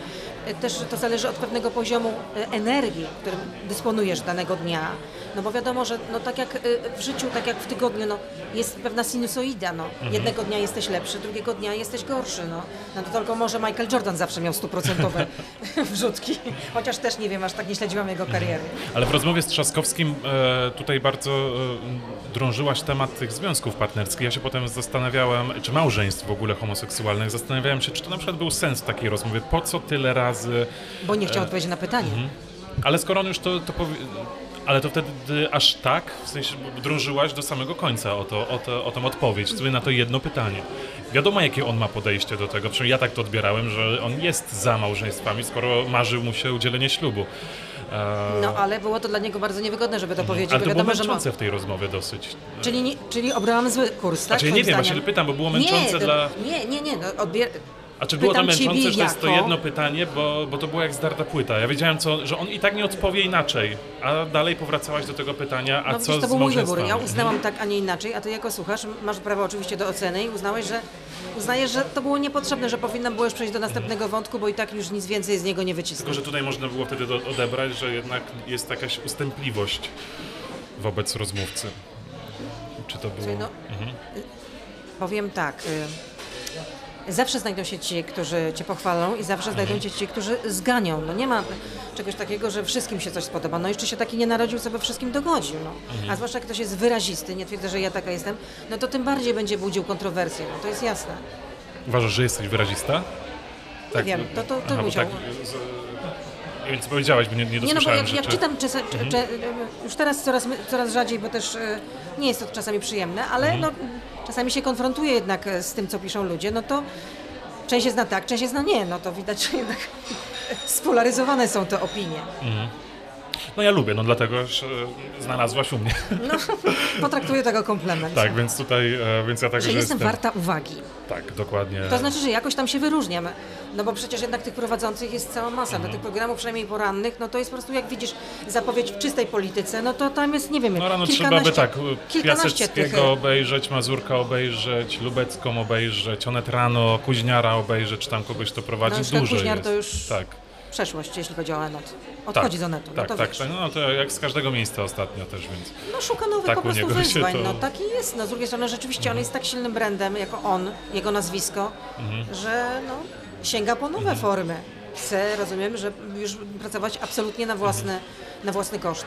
E, Też to zależy od pewnego poziomu e, energii, którym dysponujesz danego dnia. No bo wiadomo, że no tak jak e, w życiu, tak jak w tygodniu, no jest pewna sinusoida, no. Mhm. Jednego dnia jesteś lepszy, drugiego dnia jesteś gorszy, no. No to tylko może Michael Jordan zawsze miał stuprocentowe <laughs> wrzutki, chociaż też nie wiem, aż tak nie śledziłam jego kariery. Ale w rozmowie z Trzaskowskim e, tutaj bardzo e, drążyłaś temat tych związków partnerskich. Ja się potem zastanawiałem, czy małżeństw w ogóle homoseksualnych, zastanawiałem się, czy to na przykład był sens w takiej rozmowie. Po co tyle razy? Bo nie chciał odpowiedzieć na pytanie. Mhm. Ale skoro on już to, to powie... Ale to wtedy aż tak, w sensie drążyłaś do samego końca o, to, o, to, o tą odpowiedź, sobie na to jedno pytanie. Wiadomo, jakie on ma podejście do tego, przynajmniej ja tak to odbierałem, że on jest za małżeństwami, skoro marzył mu się udzielenie ślubu. E, No ale było to dla niego bardzo niewygodne, żeby to powiedzieć, ale to było wiadomo, ma... męczące w tej rozmowie dosyć. Czyli, czyli obrałam zły kurs, tak? Znaczy, nie wiem, zdaniem? właśnie pytam, bo było męczące nie, dla- Nie, nie, nie, no, odbier... A czy było to męczące, że to jest to jedno pytanie, bo, bo to było jak zdarta płyta. Ja wiedziałem, co, że on i tak nie odpowie inaczej, a dalej powracałaś do tego pytania, a No co widzisz, to był mój wybór. Ja uznałam tak, a nie inaczej, a ty jako słuchasz masz prawo oczywiście do oceny i uznałeś, że uznajesz, że to było niepotrzebne, że powinnam było już przejść do następnego wątku, bo i tak już nic więcej z niego nie Tylko, wycisnę. że tutaj można było wtedy do, odebrać, że jednak jest jakaś ustępliwość wobec rozmówcy. Czy to było... No, Powiem tak. y, Zawsze znajdą się ci, którzy cię pochwalą i zawsze Mhm. znajdą się ci, którzy zganią. No nie ma czegoś takiego, że wszystkim się coś spodoba. No jeszcze się taki nie narodził, co by wszystkim dogodził. No. Mhm. A zwłaszcza jak ktoś jest wyrazisty, nie twierdzę, że ja taka jestem, no to tym bardziej będzie budził kontrowersję. No to jest jasne. Uważasz, że jesteś wyrazista? Nie wiem, to, to, to Aha, musiał... tak, wiem, co powiedziałaś, bo nie, nie Nie no, bo jak, jak czytam, czas, Mhm. cze, już teraz coraz, coraz rzadziej, bo też e, nie jest to czasami przyjemne, ale Mhm. no, czasami się konfrontuję jednak e, z tym, co piszą ludzie, no to część jest na tak, część jest na nie, no to widać, że jednak <laughs> spolaryzowane są te opinie. No ja lubię, no dlatego, że znalazłaś u mnie. No, potraktuję tego komplement. tak, więc tutaj, e, więc ja także Że jestem jestem... warta uwagi. Tak, dokładnie. To znaczy, że jakoś tam się wyróżniam. No bo przecież jednak tych prowadzących jest cała masa. Mhm. Do tych programów, przynajmniej porannych, no to jest po prostu, jak widzisz, zapowiedź w czystej polityce, no to tam jest, nie wiem, No rano trzeba by tak tych... Piaseckiego obejrzeć, Mazurka obejrzeć, Lubecką obejrzeć, Onet Rano, Kuźniara obejrzeć, czy tam kogoś to prowadzi. No Dużo Kuźniar jest. to już Tak. Przeszłość, jeśli chodzi o Enet. Odchodzi tak, z Onetu, Tak, no to tak, wiesz. tak. No to jak z każdego miejsca ostatnio też, więc... No szuka nowych tak po prostu wyzwań, to- no taki jest. No z drugiej strony rzeczywiście on jest tak silnym brandem, jako on, jego nazwisko, Mhm. że no, sięga po nowe formy. Chce, rozumiem, że już pracować absolutnie na własny, na własny koszt.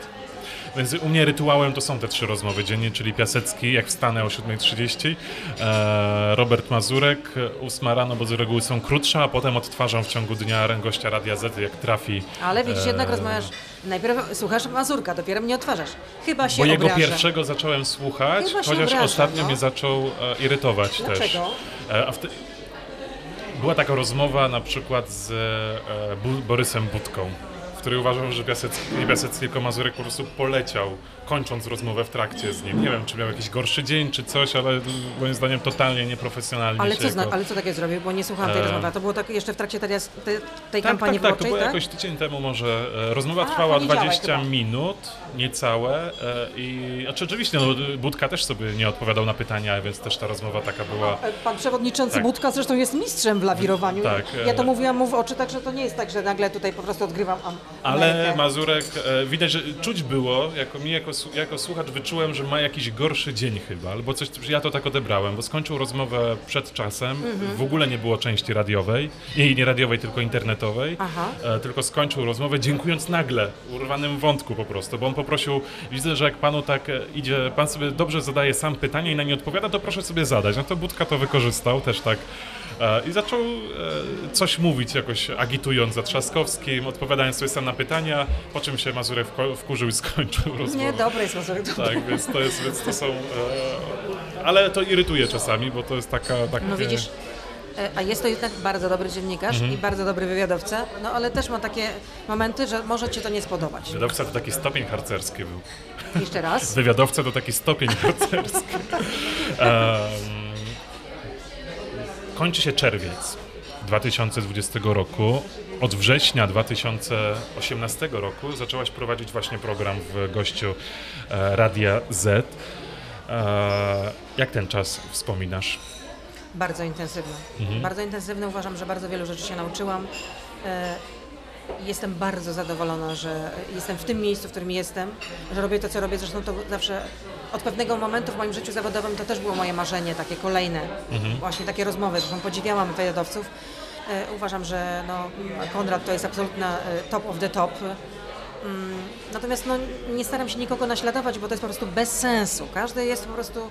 Więc u mnie rytuałem to są te trzy rozmowy dziennie, czyli Piasecki, jak wstanę o 7.30, e, Robert Mazurek, ósma rano, bo z reguły są krótsze, a potem odtwarzam w ciągu dnia gościa Radia Z, jak trafi. Ale widzisz, jednak e, rozmawiasz, najpierw słuchasz Mazurka, dopiero mnie odtwarzasz. Chyba się Bo jego obrażę. pierwszego zacząłem słuchać, chociaż obraża, ostatnio no. mnie zaczął e, irytować też. Dlaczego? E. Była taka rozmowa na przykład z Borysem Budką, w której uważam, że Piasecki, Piasecki, tylko Mazurek po prostu poleciał, kończąc rozmowę w trakcie z nim. Nie wiem, czy miał jakiś gorszy dzień, czy coś, ale moim zdaniem totalnie nieprofesjonalnie Ale się co, zna, jako... ale co takie zrobił, bo nie słuchałam tej E. rozmowy. A to było tak jeszcze w trakcie tej, tej, Tak, kampanii tak, tak, to było tak? jakoś tydzień temu może. E, Rozmowa A, trwała poniedziałek 20 chyba. minut, niecałe e, i znaczy, oczywiście, no, Budka też sobie nie odpowiadał na pytania, więc też ta rozmowa taka była... E, Pan przewodniczący Tak. Budka zresztą jest mistrzem w lawirowaniu. Tak, Ja to mówiłam mu w oczy, także to nie jest tak, że nagle tutaj po prostu odgrywam am- Ale. Mazurek, e, widać, że czuć było, jako mi jako, jako słuchacz wyczułem, że ma jakiś gorszy dzień chyba, albo coś, ja to tak odebrałem, bo skończył rozmowę przed czasem, Mhm. w ogóle nie było części radiowej, nie, nie radiowej, tylko internetowej, Aha. e, tylko skończył rozmowę dziękując nagle, urwanym wątku po prostu, bo on poprosił, widzę, że jak panu tak e, idzie, pan sobie dobrze zadaje sam pytanie i na nie odpowiada, to proszę sobie zadać. No to Budka to wykorzystał też tak i zaczął e, coś mówić jakoś agitując za Trzaskowskim, odpowiadając sobie sam na pytania, po czym się Mazurek wkurzył i <laughs> skończył rozmowę. Nie, dobry jest Mazurek. dobry. Tak, więc to jest, więc to są... E, ale to irytuje czasami, bo to jest taka... taka No widzisz, e, a jest to jednak bardzo dobry dziennikarz Mhm. i bardzo dobry wywiadowca, no ale też ma takie momenty, że może ci to nie spodobać. Wywiadowca to taki stopień harcerski był. Jeszcze raz. <laughs> Wywiadowca to taki stopień harcerski. <laughs> Em, kończy się czerwiec 2020 roku. Od września 2018 roku zaczęłaś prowadzić właśnie program w gościu e, Radia Z. E, jak ten czas wspominasz? Bardzo intensywny. Mhm. Bardzo intensywny. Uważam, że bardzo wielu rzeczy się nauczyłam. Jestem bardzo zadowolona, że jestem w tym miejscu, w którym jestem, że robię to, co robię. Zresztą to zawsze od pewnego momentu w moim życiu zawodowym to też było moje marzenie, takie kolejne, Mhm. właśnie takie rozmowy. Zresztą podziwiałam wywiadowców. E, Uważam, że no, Konrad to jest absolutna e, top of the top. Mm, Natomiast no, nie staram się nikogo naśladować, bo to jest po prostu bez sensu. Każdy jest po prostu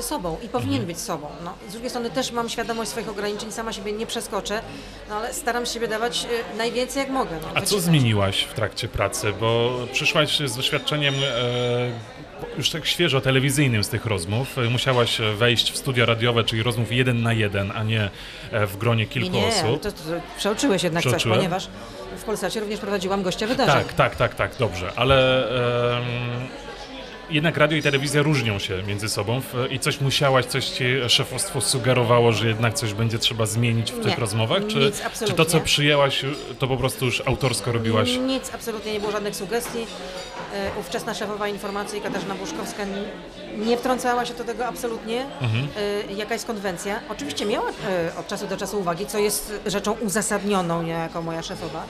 sobą i powinien Mhm. być sobą. No, z drugiej strony też mam świadomość swoich ograniczeń, sama siebie nie przeskoczę, no, ale staram się siebie dawać e, najwięcej jak mogę. No, A co zmieniłaś w trakcie pracy? Bo przyszłaś z doświadczeniem e, już tak świeżo telewizyjnym z tych rozmów. E, Musiałaś wejść w studia radiowe, czyli rozmów jeden na jeden, a nie e, w gronie Nie, kilku nie, osób. to, to, to przeoczyłeś jednak Przeoczyłem? coś, ponieważ w Polsacie również prowadziłam gościa wydarzeń. Tak, tak, tak, tak, dobrze, ale em, jednak radio i telewizja różnią się między sobą w, i coś musiałaś, coś ci szefostwo sugerowało, że jednak coś będzie trzeba zmienić w Nie, tych rozmowach? Czy, nic, czy to, co przyjęłaś, to po prostu już autorsko robiłaś? Nic, absolutnie nie było żadnych sugestii. E, Ówczesna szefowa informacji Katarzyna Buszkowska nie, wtrącała się do tego absolutnie. Mhm. E, Jaka jest konwencja? Oczywiście miała e, od czasu do czasu uwagi, co jest rzeczą uzasadnioną, nie jako moja szefowa.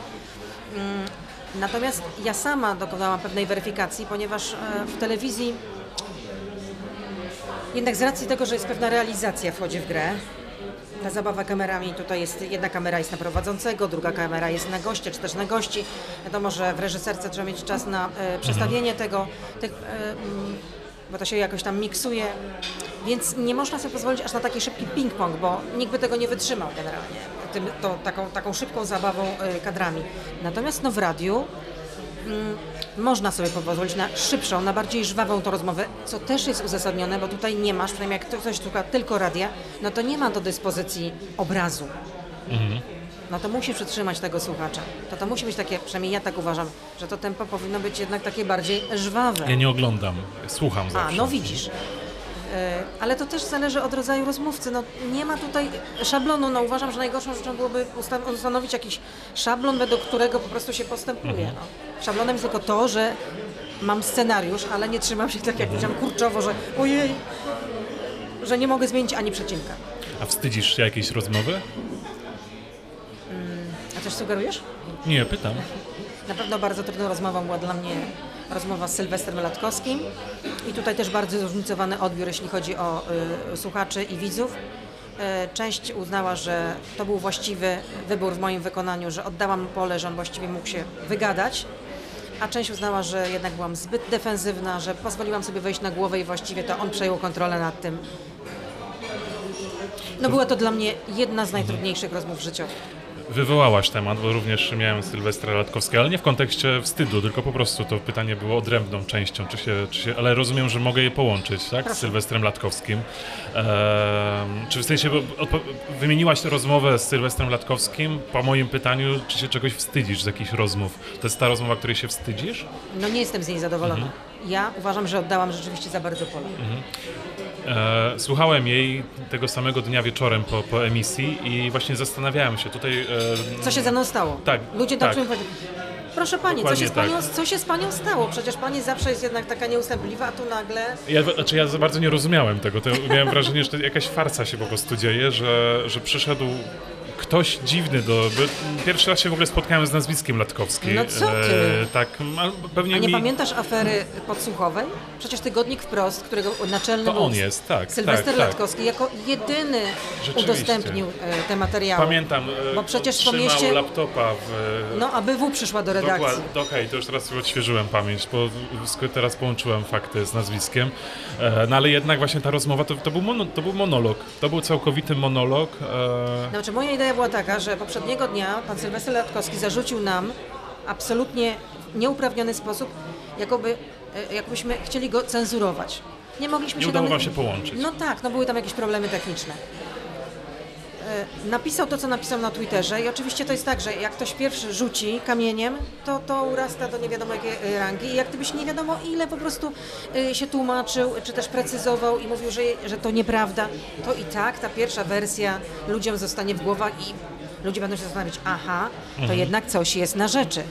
Natomiast ja sama dokonałam pewnej weryfikacji, ponieważ e, w telewizji jednak z racji tego, że jest pewna realizacja wchodzi w grę, ta zabawa kamerami, tutaj jest jedna kamera jest na prowadzącego, druga kamera jest na goście, czy też na gości. Wiadomo, że w reżyserce trzeba mieć czas na e, przestawienie tego, tych, e, mm, bo to się jakoś tam miksuje. Więc nie można sobie pozwolić aż na taki szybki ping-pong, bo nikt by tego nie wytrzymał generalnie, tym, to, taką, taką szybką zabawą e, kadrami. Natomiast no, w radiu mm, można sobie pozwolić na szybszą, na bardziej żwawą to rozmowę, co też jest uzasadnione, bo tutaj nie masz, przynajmniej jak ktoś słucha tylko radia, no to nie ma do dyspozycji obrazu. No to musi przytrzymać tego słuchacza. To to musi być takie, przynajmniej ja tak uważam, że to tempo powinno być jednak takie bardziej żwawe. Ja nie oglądam, słucham A, zawsze. no widzisz. E, Ale to też zależy od rodzaju rozmówcy. No, nie ma tutaj szablonu. No, uważam, że najgorszą rzeczą byłoby usta- ustanowić jakiś szablon, według którego po prostu się postępuje. No. Szablonem jest tylko to, że mam scenariusz, ale nie trzymam się tak jak powiedziałam kurczowo, że ojej, że nie mogę zmienić ani przecinka. A wstydzisz się jakiejś rozmowy? A coś sugerujesz? Nie, pytam. Na pewno bardzo trudną rozmową była dla mnie rozmowa z Sylwestrem Latkowskim i tutaj też bardzo zróżnicowany odbiór, jeśli chodzi o y, słuchaczy i widzów. E, Część uznała, że to był właściwy wybór w moim wykonaniu, że oddałam pole, że on właściwie mógł się wygadać, a część uznała, że jednak byłam zbyt defensywna, że pozwoliłam sobie wejść na głowę i właściwie to on przejął kontrolę nad tym. No była to dla mnie jedna z najtrudniejszych rozmów życiowych. Wywołałaś temat, bo również miałem Sylwestra Latkowskiego, ale nie w kontekście wstydu, tylko po prostu to pytanie było odrębną częścią, czy się, czy się, ale rozumiem, że mogę je połączyć, tak, z. Sylwestrem Latkowskim. Ehm, czy w sensie, wymieniłaś rozmowę z Sylwestrem Latkowskim, po moim pytaniu, czy się czegoś wstydzisz z jakichś rozmów? To jest ta rozmowa, której się wstydzisz? No nie jestem z niej zadowolona. Ja uważam, że oddałam rzeczywiście za bardzo pole. E, słuchałem jej tego samego dnia wieczorem po, po emisji i właśnie zastanawiałem się tutaj... E, Co się ze mną stało? Tak, Ludzie tak. tak. tak. powiedzieli, proszę pani, co się, z panią, tak. co się z panią stało? Przecież pani zawsze jest jednak taka nieustępliwa, a tu nagle... Ja, znaczy ja za bardzo nie rozumiałem tego. To miałem wrażenie, że to jakaś farsa się po prostu dzieje, że, że przyszedł ktoś dziwny do... Pierwszy raz się w ogóle spotkałem z nazwiskiem Latkowski. No co ty? E, tak, pewnie A nie mi... pamiętasz afery podsłuchowej? Przecież Tygodnik Wprost, którego naczelny To on jest, tak, Sylwester tak, tak. Latkowski, jako jedyny udostępnił e, te materiały. Pamiętam, e, Bo przecież po mieście- laptopa w... No, ABW przyszła do redakcji. Dokładnie, okej, to już teraz odświeżyłem pamięć, bo teraz połączyłem fakty z nazwiskiem. E, no ale jednak właśnie ta rozmowa to, to, był, mono, to był monolog. To był całkowity monolog. E, Znaczy, moja idea była taka, że poprzedniego dnia pan Sylwester Latkowski zarzucił nam absolutnie w nieuprawniony sposób, jakoby, e, jakbyśmy chcieli go cenzurować. Nie mogliśmy Nie się udało do- wam się połączyć. No tak, no były tam jakieś problemy techniczne. E, Napisał to, co napisał na Twitterze i oczywiście to jest tak, że jak ktoś pierwszy rzuci kamieniem, to to urasta do nie wiadomo jakiej e, rangi i jak gdybyś nie wiadomo ile po prostu e, się tłumaczył, czy też precyzował i mówił, że, że to nieprawda, to i tak ta pierwsza wersja ludziom zostanie w głowach i ludzie będą się zastanawiać, aha, to jednak coś jest na rzeczy.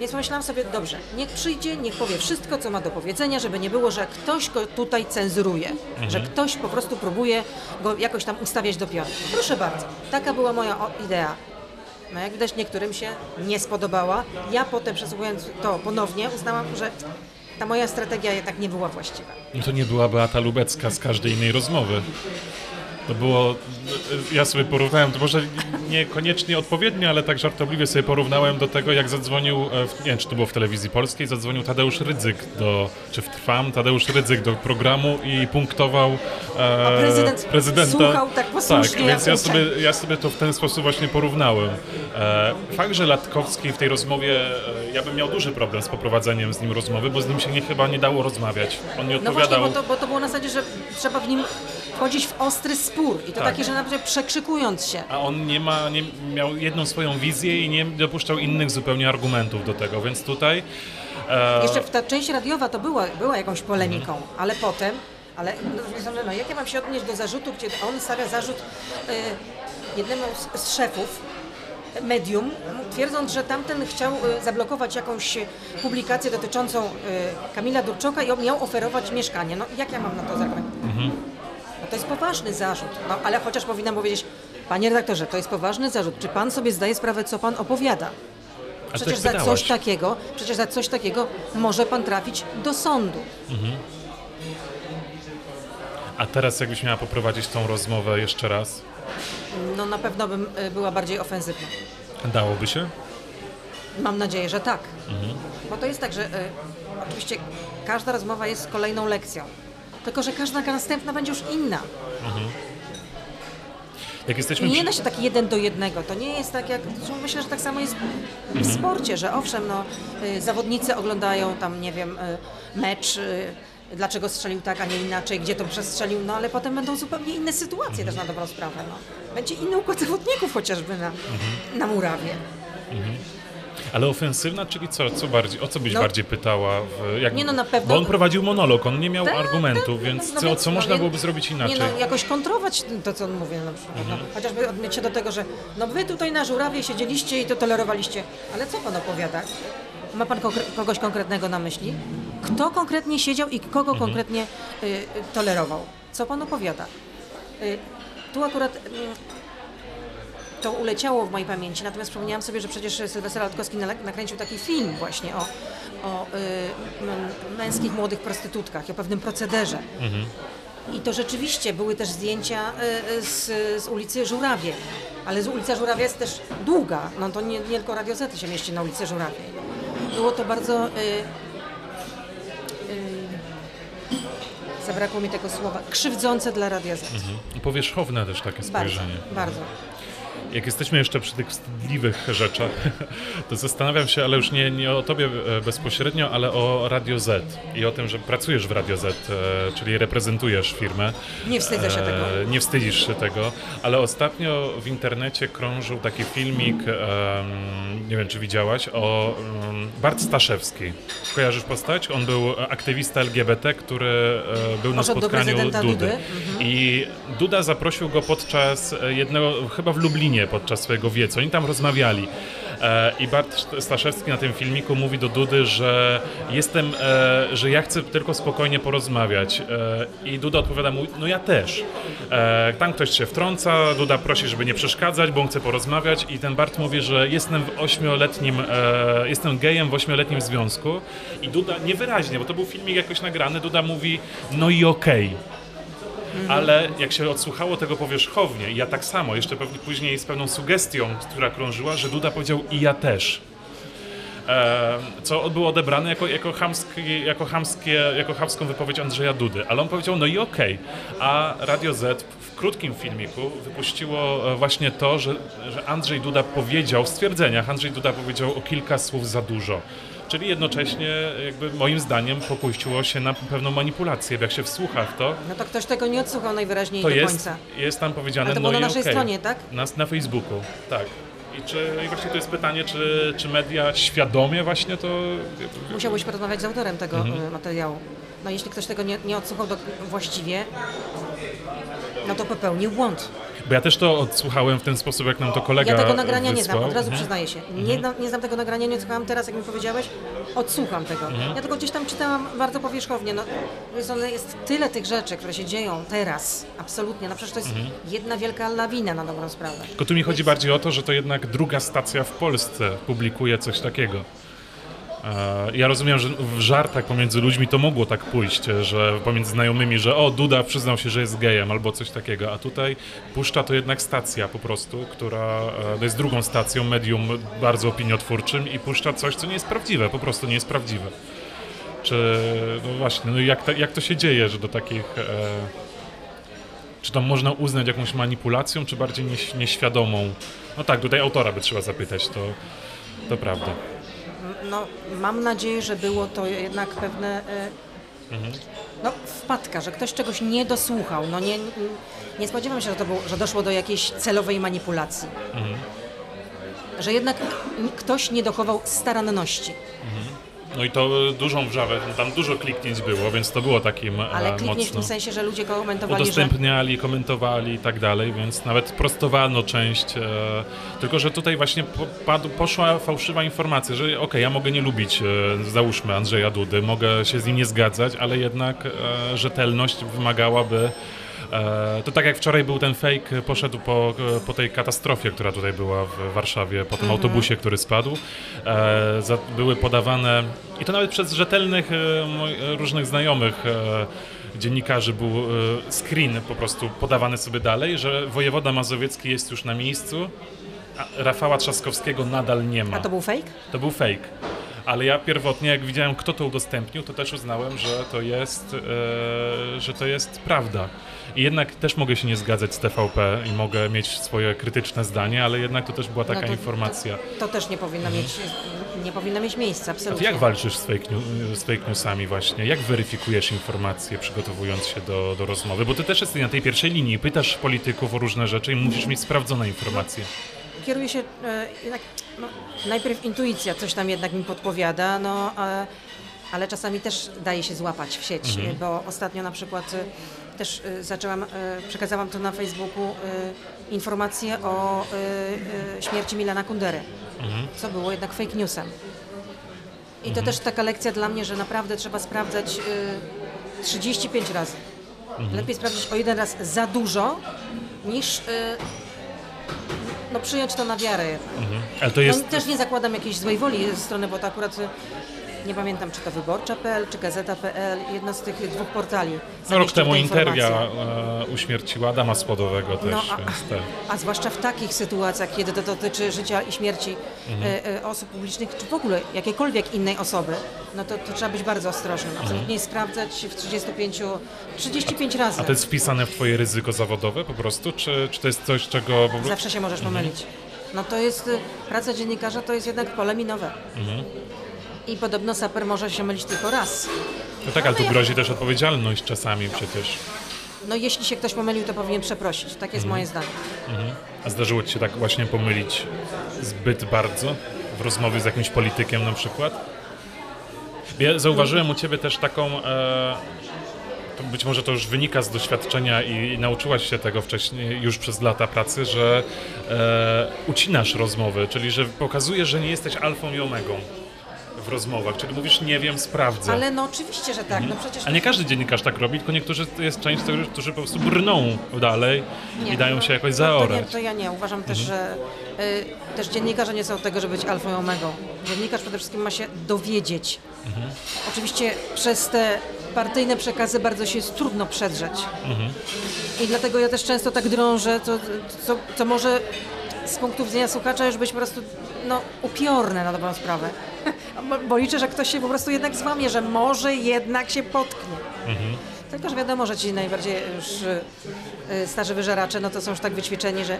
Więc pomyślałam sobie, dobrze, niech przyjdzie, niech powie wszystko, co ma do powiedzenia, żeby nie było, że ktoś go tutaj cenzuruje, że ktoś po prostu próbuje go jakoś tam ustawiać do pionu. Proszę bardzo, taka była moja idea. No jak widać niektórym się nie spodobała. Ja potem przesłuchując to ponownie uznałam, że ta moja strategia jednak nie była właściwa. No to nie była Beata Lubecka z każdej innej rozmowy. To było, ja sobie porównałem, to może niekoniecznie odpowiednio, ale tak żartobliwie sobie porównałem do tego, jak zadzwonił, e, nie wiem, czy to było w telewizji polskiej, zadzwonił Tadeusz Rydzyk do, czy w Trwam, Tadeusz Rydzyk do programu i punktował e, A prezydent prezydenta. słuchał tak posłusznie Tak, więc ja sobie, ja sobie to w ten sposób właśnie porównałem. E, fakt, że Latkowski w tej rozmowie, e, ja bym miał duży problem z poprowadzeniem z nim rozmowy, bo z nim się nie, chyba nie dało rozmawiać. On nie No odpowiadał. właśnie, bo to, bo to było na zasadzie, że trzeba w nim wchodzić w ostry spór i to Tak. taki, że naprawdę przekrzykując się. A on nie ma, nie miał jedną swoją wizję i nie dopuszczał innych zupełnie argumentów do tego, więc tutaj. E, Jeszcze ta część radiowa to była, była jakąś polemiką, ale potem, ale no, strony, no, jak ja mam się odnieść do zarzutu, gdzie on stawia zarzut y, jednemu z, z szefów medium, twierdząc, że tamten chciał y, zablokować jakąś publikację dotyczącą y, Kamila Durczoka i on miał oferować mieszkanie. No jak ja mam na to zagrać? No to jest poważny zarzut, no, ale chociaż powinnam powiedzieć, panie redaktorze, to jest poważny zarzut. Czy pan sobie zdaje sprawę, co pan opowiada? Przecież za coś takiego, przecież za coś takiego może pan trafić do sądu. A teraz, jakbyś miała poprowadzić tą rozmowę jeszcze raz, No na pewno bym y, była bardziej ofensywna. dałoby się? Mam nadzieję, że tak. Bo to jest tak, że y, oczywiście każda rozmowa jest kolejną lekcją. Tylko, że każda następna będzie już inna. Jak jesteśmy. Nie da się tak jeden do jednego. To nie jest tak jak. Myślę, że tak samo jest w sporcie, że owszem, no, y, zawodnicy oglądają tam, nie wiem, y, mecz. Y, Dlaczego strzelił tak, a nie inaczej, gdzie to przestrzelił, no ale potem będą zupełnie inne sytuacje też na dobrą sprawę. No. Będzie inny układ zawodników chociażby na, na murawie. Ale ofensywna, czyli co? co bardziej, o co byś No. bardziej pytała? W, jak, Nie, no, na pewno- Bo on prowadził monolog, on nie miał Tak, argumentów, tak, więc no co, co no można byłoby zrobić inaczej? Nie no, jakoś kontrować to, co on mówi na przykład. No, chociażby odmieć się do tego, że no wy tutaj na żurawie siedzieliście i to tolerowaliście. Ale co pan opowiada? Ma pan kogoś konkretnego na myśli? Kto konkretnie siedział i kogo Mhm. konkretnie y, tolerował? Co pan opowiada? Y, tu akurat y, to uleciało w mojej pamięci, natomiast przypomniałam sobie, że przecież Sylwester Latkowski nakręcił taki film właśnie o, o y, męskich młodych prostytutkach o pewnym procederze. I to rzeczywiście były też zdjęcia y, y, z, z ulicy Żurawie, ale z ulica Żurawia jest też długa, no to nie, nie tylko Radio Zety się mieści na ulicy Żurawie. Było to bardzo... Y, y, zabrakło mi tego słowa, krzywdzące dla Radia Z. Powierzchowne też takie Bardzo, spojrzenie. bardzo. Jak jesteśmy jeszcze przy tych wstydliwych rzeczach, <laughs> to zastanawiam się, ale już nie, nie o tobie e, bezpośrednio, ale o Radio Z i o tym, że pracujesz w Radio Z, e, czyli reprezentujesz firmę. Nie wstydzę się tego. E, Nie wstydzisz się tego, ale ostatnio w internecie krążył taki filmik, nie wiem czy widziałaś, o em, Bart Staszewski. Kojarzysz postać? On był aktywista LGBT, który był na spotkaniu Dudy. Dudy. I Duda zaprosił go podczas jednego, chyba w Lublinie, podczas swojego wiecu. Oni tam rozmawiali. E, I Bart Staszewski na tym filmiku mówi do Dudy, że jestem, e, że ja chcę tylko spokojnie porozmawiać. E, I Duda odpowiada mu, no ja też. Tam ktoś się wtrąca, Duda prosi, żeby nie przeszkadzać, bo on chce porozmawiać i ten Bart mówi, że jestem w ośmioletnim, jestem gejem w ośmioletnim związku i Duda niewyraźnie, bo to był filmik jakoś nagrany, Duda mówi, no i okej. Ale jak się odsłuchało tego powierzchownie, ja tak samo, jeszcze pewnie później z pewną sugestią, która krążyła, że Duda powiedział i ja też. E, co było odebrane jako, jako, chamski, jako, chamskie, jako chamską wypowiedź Andrzeja Dudy. Ale on powiedział, no i okej. A Radio Z w krótkim filmiku wypuściło e, właśnie to, że, że Andrzej Duda powiedział, w stwierdzeniach Andrzej Duda powiedział o kilka słów za dużo. Czyli jednocześnie, jakby moim zdaniem, popuściło się na pewną manipulację. Jak się wsłucha w to, No to ktoś tego nie odsłuchał najwyraźniej to do jest, końca. jest tam powiedziane, Ale to no było na i naszej okej. stronie, tak? Na, na Facebooku, tak. I, czy, I właśnie to jest pytanie, czy, czy media świadomie właśnie to... Musiałbyś porozmawiać z autorem tego Mhm. y, materiału. No jeśli ktoś tego nie, nie odsłuchał do, właściwie, no to popełnił błąd. Bo ja też to odsłuchałem w ten sposób, jak nam to kolega Ja tego nagrania nie znam, wysłał. od razu Mhm. przyznaję się. Nie, znam- nie znam tego nagrania, nie odsłuchałam teraz, jak mi powiedziałeś, odsłucham tego. Mhm. Ja tylko gdzieś tam czytałam bardzo powierzchownie. No, jest, one- jest tyle tych rzeczy, które się dzieją teraz, absolutnie. No przecież to jest Mhm. jedna wielka lawina na dobrą sprawę. Tylko tu mi chodzi bardziej o to, że to jednak druga stacja w Polsce publikuje coś takiego. E, Ja rozumiem, że w żartach pomiędzy ludźmi to mogło tak pójść, że pomiędzy znajomymi, że o, Duda przyznał się, że jest gejem albo coś takiego, a tutaj Puszcza to jednak stacja po prostu, która e, jest drugą stacją, medium bardzo opiniotwórczym i puszcza coś, co nie jest prawdziwe, po prostu nie jest prawdziwe. Czy, no właśnie, no jak, to, jak to się dzieje, że do takich... E, czy to można uznać jakąś manipulacją, czy bardziej nieś, nieświadomą? No tak, tutaj autora by trzeba zapytać, to, to prawda. No, mam nadzieję, że było to jednak pewne e, no, wpadka, że ktoś czegoś nie dosłuchał. No, nie, nie spodziewam się, że, to było, że doszło do jakiejś celowej manipulacji. Że jednak ktoś nie dochował staranności. No i to e, dużą wrzawę, tam dużo kliknięć było, więc to było takim e, Ale kliknięć w tym sensie, że ludzie komentowali, że Udostępniali, komentowali i tak dalej, więc nawet prostowano część. E, tylko, że tutaj właśnie padł, poszła fałszywa informacja, że okej, ja mogę nie lubić, załóżmy, Andrzeja Dudy, mogę się z nim nie zgadzać, ale jednak rzetelność wymagałaby. E, to tak jak wczoraj był ten fake, poszedł po, po tej katastrofie, która tutaj była w Warszawie, po tym autobusie, który spadł. E, były podawane, i to nawet przez rzetelnych e, różnych znajomych dziennikarzy był screen po prostu podawany sobie dalej, że wojewoda mazowiecki jest już na miejscu, a Rafała Trzaskowskiego nadal nie ma. A to był fake? To był fake. Ale ja pierwotnie, jak widziałem, kto to udostępnił, to też uznałem, że to jest, że to jest prawda. I jednak też mogę się nie zgadzać z TVP i mogę mieć swoje krytyczne zdanie, ale jednak to też była taka No to- informacja. To, to też nie powinno mieć, nie powinno mieć miejsca, absolutnie. jak walczysz z fake, new, z fake newsami właśnie? Jak weryfikujesz informacje, przygotowując się do, do rozmowy? Bo ty też jesteś na tej pierwszej linii, pytasz polityków o różne rzeczy i musisz mieć sprawdzone informacje. Kieruję się e, jednak, no, najpierw intuicja coś tam jednak mi podpowiada, no, ale czasami też daje się złapać w sieć, Mhm. bo ostatnio na przykład też e, zaczęłam, e, przekazałam tu na Facebooku e, informację o śmierci Milana Kundery, Mhm. co było jednak fake newsem. I to też taka lekcja dla mnie, że naprawdę trzeba sprawdzać e, 35 razy. Mhm. Lepiej sprawdzić o jeden raz za dużo, niż no, przyjąć to na wiarę. Ale to jest... No, też nie zakładam jakiejś złej woli ze strony, bo to akurat y, nie pamiętam, czy to wyborcza.pl, czy gazeta.pl, jedno z tych dwóch portali. No, rok temu te Interia e, uśmierciła Adama Skłodowego też, No, a- więc tak. A zwłaszcza w takich sytuacjach, kiedy to dotyczy życia i śmierci Mhm. e, e, osób publicznych, czy w ogóle jakiejkolwiek innej osoby, no to, to trzeba być bardzo ostrożnym. Absolutnie nie sprawdzać w 35, 35 razy. Mhm. A to jest wpisane w twoje ryzyko zawodowe po prostu, czy, czy to jest coś, czego. Zawsze się możesz Mhm. pomylić. No to jest, y, praca dziennikarza to jest jednak pole minowe. Mhm. I podobno saper może się mylić tylko raz. No tak, ale tu grozi też odpowiedzialność czasami przecież. No jeśli się ktoś pomylił, to powinien przeprosić. Tak jest moje zdanie. A zdarzyło ci się tak właśnie pomylić zbyt bardzo w rozmowie z jakimś politykiem na przykład? Ja zauważyłem u ciebie też taką... E, to być może to już wynika z doświadczenia i, i nauczyłaś się tego wcześniej, już przez lata pracy, że e, ucinasz rozmowy, czyli że pokazujesz, że nie jesteś alfą i omegą w rozmowach, czyli mówisz nie wiem, sprawdzę. Ale no oczywiście, że tak. No przecież A nie każdy dziennikarz tak robi, tylko niektórzy jest część tych, którzy po prostu brną dalej Nie. i dają się jakoś to, to, nie, zaorać. to ja nie. Uważam też, że y, też dziennikarze nie są od tego, żeby być alfą i omegą. Dziennikarz przede wszystkim ma się dowiedzieć. Oczywiście przez te partyjne przekazy bardzo się jest trudno przedrzeć. I dlatego ja też często tak drążę, co, co, co może z punktu widzenia słuchacza już być po prostu no, upiorne na dobrą sprawę. <laughs> Bo- liczę, że ktoś się po prostu jednak złamie, że może jednak się potknie. Tylko, że wiadomo, że ci najbardziej już y, starzy wyżeracze, no to są już tak wyćwiczeni, że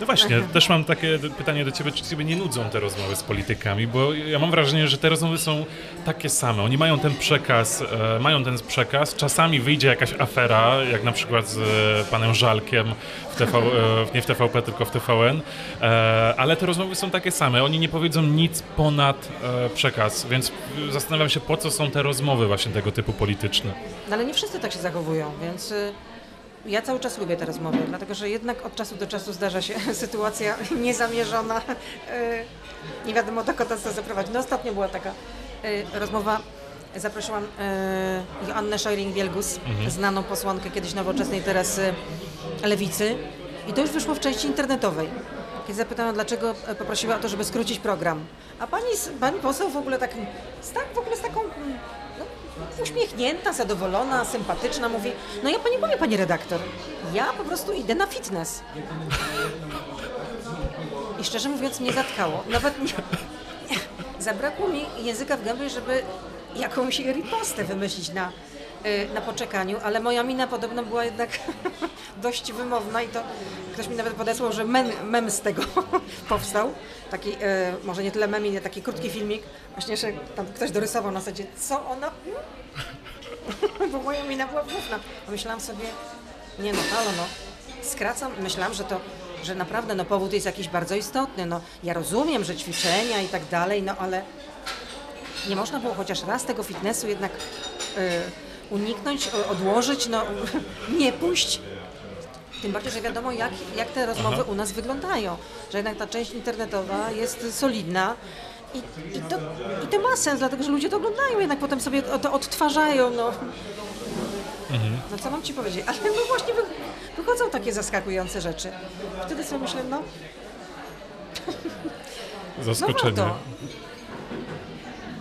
No właśnie, też mam takie pytanie do ciebie, czy ciebie nie nudzą te rozmowy z politykami, bo ja mam wrażenie, że te rozmowy są takie same. Oni mają ten przekaz, e, mają ten przekaz, czasami wyjdzie jakaś afera, jak na przykład z e, panem Żalkiem w TV, e, nie w TVP, tylko w TVN, e, ale te rozmowy są takie same. Oni nie powiedzą nic ponad e, przekaz, więc zastanawiam się, po co są te rozmowy właśnie tego typu polityczne. No ale nie wszyscy tak się zachowują, więc y, ja cały czas lubię te rozmowy, dlatego że jednak od czasu do czasu zdarza się <laughs> sytuacja <laughs> niezamierzona, y, nie wiadomo dokąd nas to zaprowadzi. No ostatnio była taka y, rozmowa, zaprosiłam y, Joannę Szojring-Wielgus, znaną posłankę kiedyś nowoczesnej, teraz lewicy i to już wyszło w części internetowej. kiedy zapytałam, dlaczego e, poprosiła o to, żeby skrócić program. A pani, pani poseł w ogóle tak, tak w ogóle z taką uśmiechnięta, zadowolona, sympatyczna mówi, no ja pani powiem, pani redaktor, ja po prostu idę na fitness. I szczerze mówiąc mnie zatkało. Nawet nie, zabrakło mi języka w gębie, żeby jakąś ripostę wymyślić na, na poczekaniu, ale moja mina podobno była jednak <laughs> dość wymowna i to ktoś mi nawet podesłał, że mem, mem z tego <laughs> powstał. Taki, y, może nie tyle mem, ile taki krótki filmik, właśnie, że tam ktoś dorysował na zasadzie, co ona... <laughs> Bo moja mina była wymowna. Myślałam sobie, nie no, halo no, skracam, myślałam, że to, że naprawdę no powód jest jakiś bardzo istotny, no ja rozumiem, że ćwiczenia i tak dalej, no ale nie można było chociaż raz tego fitnessu jednak y, uniknąć, odłożyć, no <laughs> nie pójść. Tym bardziej, że wiadomo, jak, jak te rozmowy u nas wyglądają. Że jednak ta część internetowa jest solidna. I, i, to, I to ma sens, dlatego że ludzie to oglądają, jednak potem sobie to, odtwarzają. No. no co mam ci powiedzieć? Ale no właśnie wy, wychodzą takie zaskakujące rzeczy. Wtedy sobie myślę, no, <laughs> no Zaskoczenie. warto.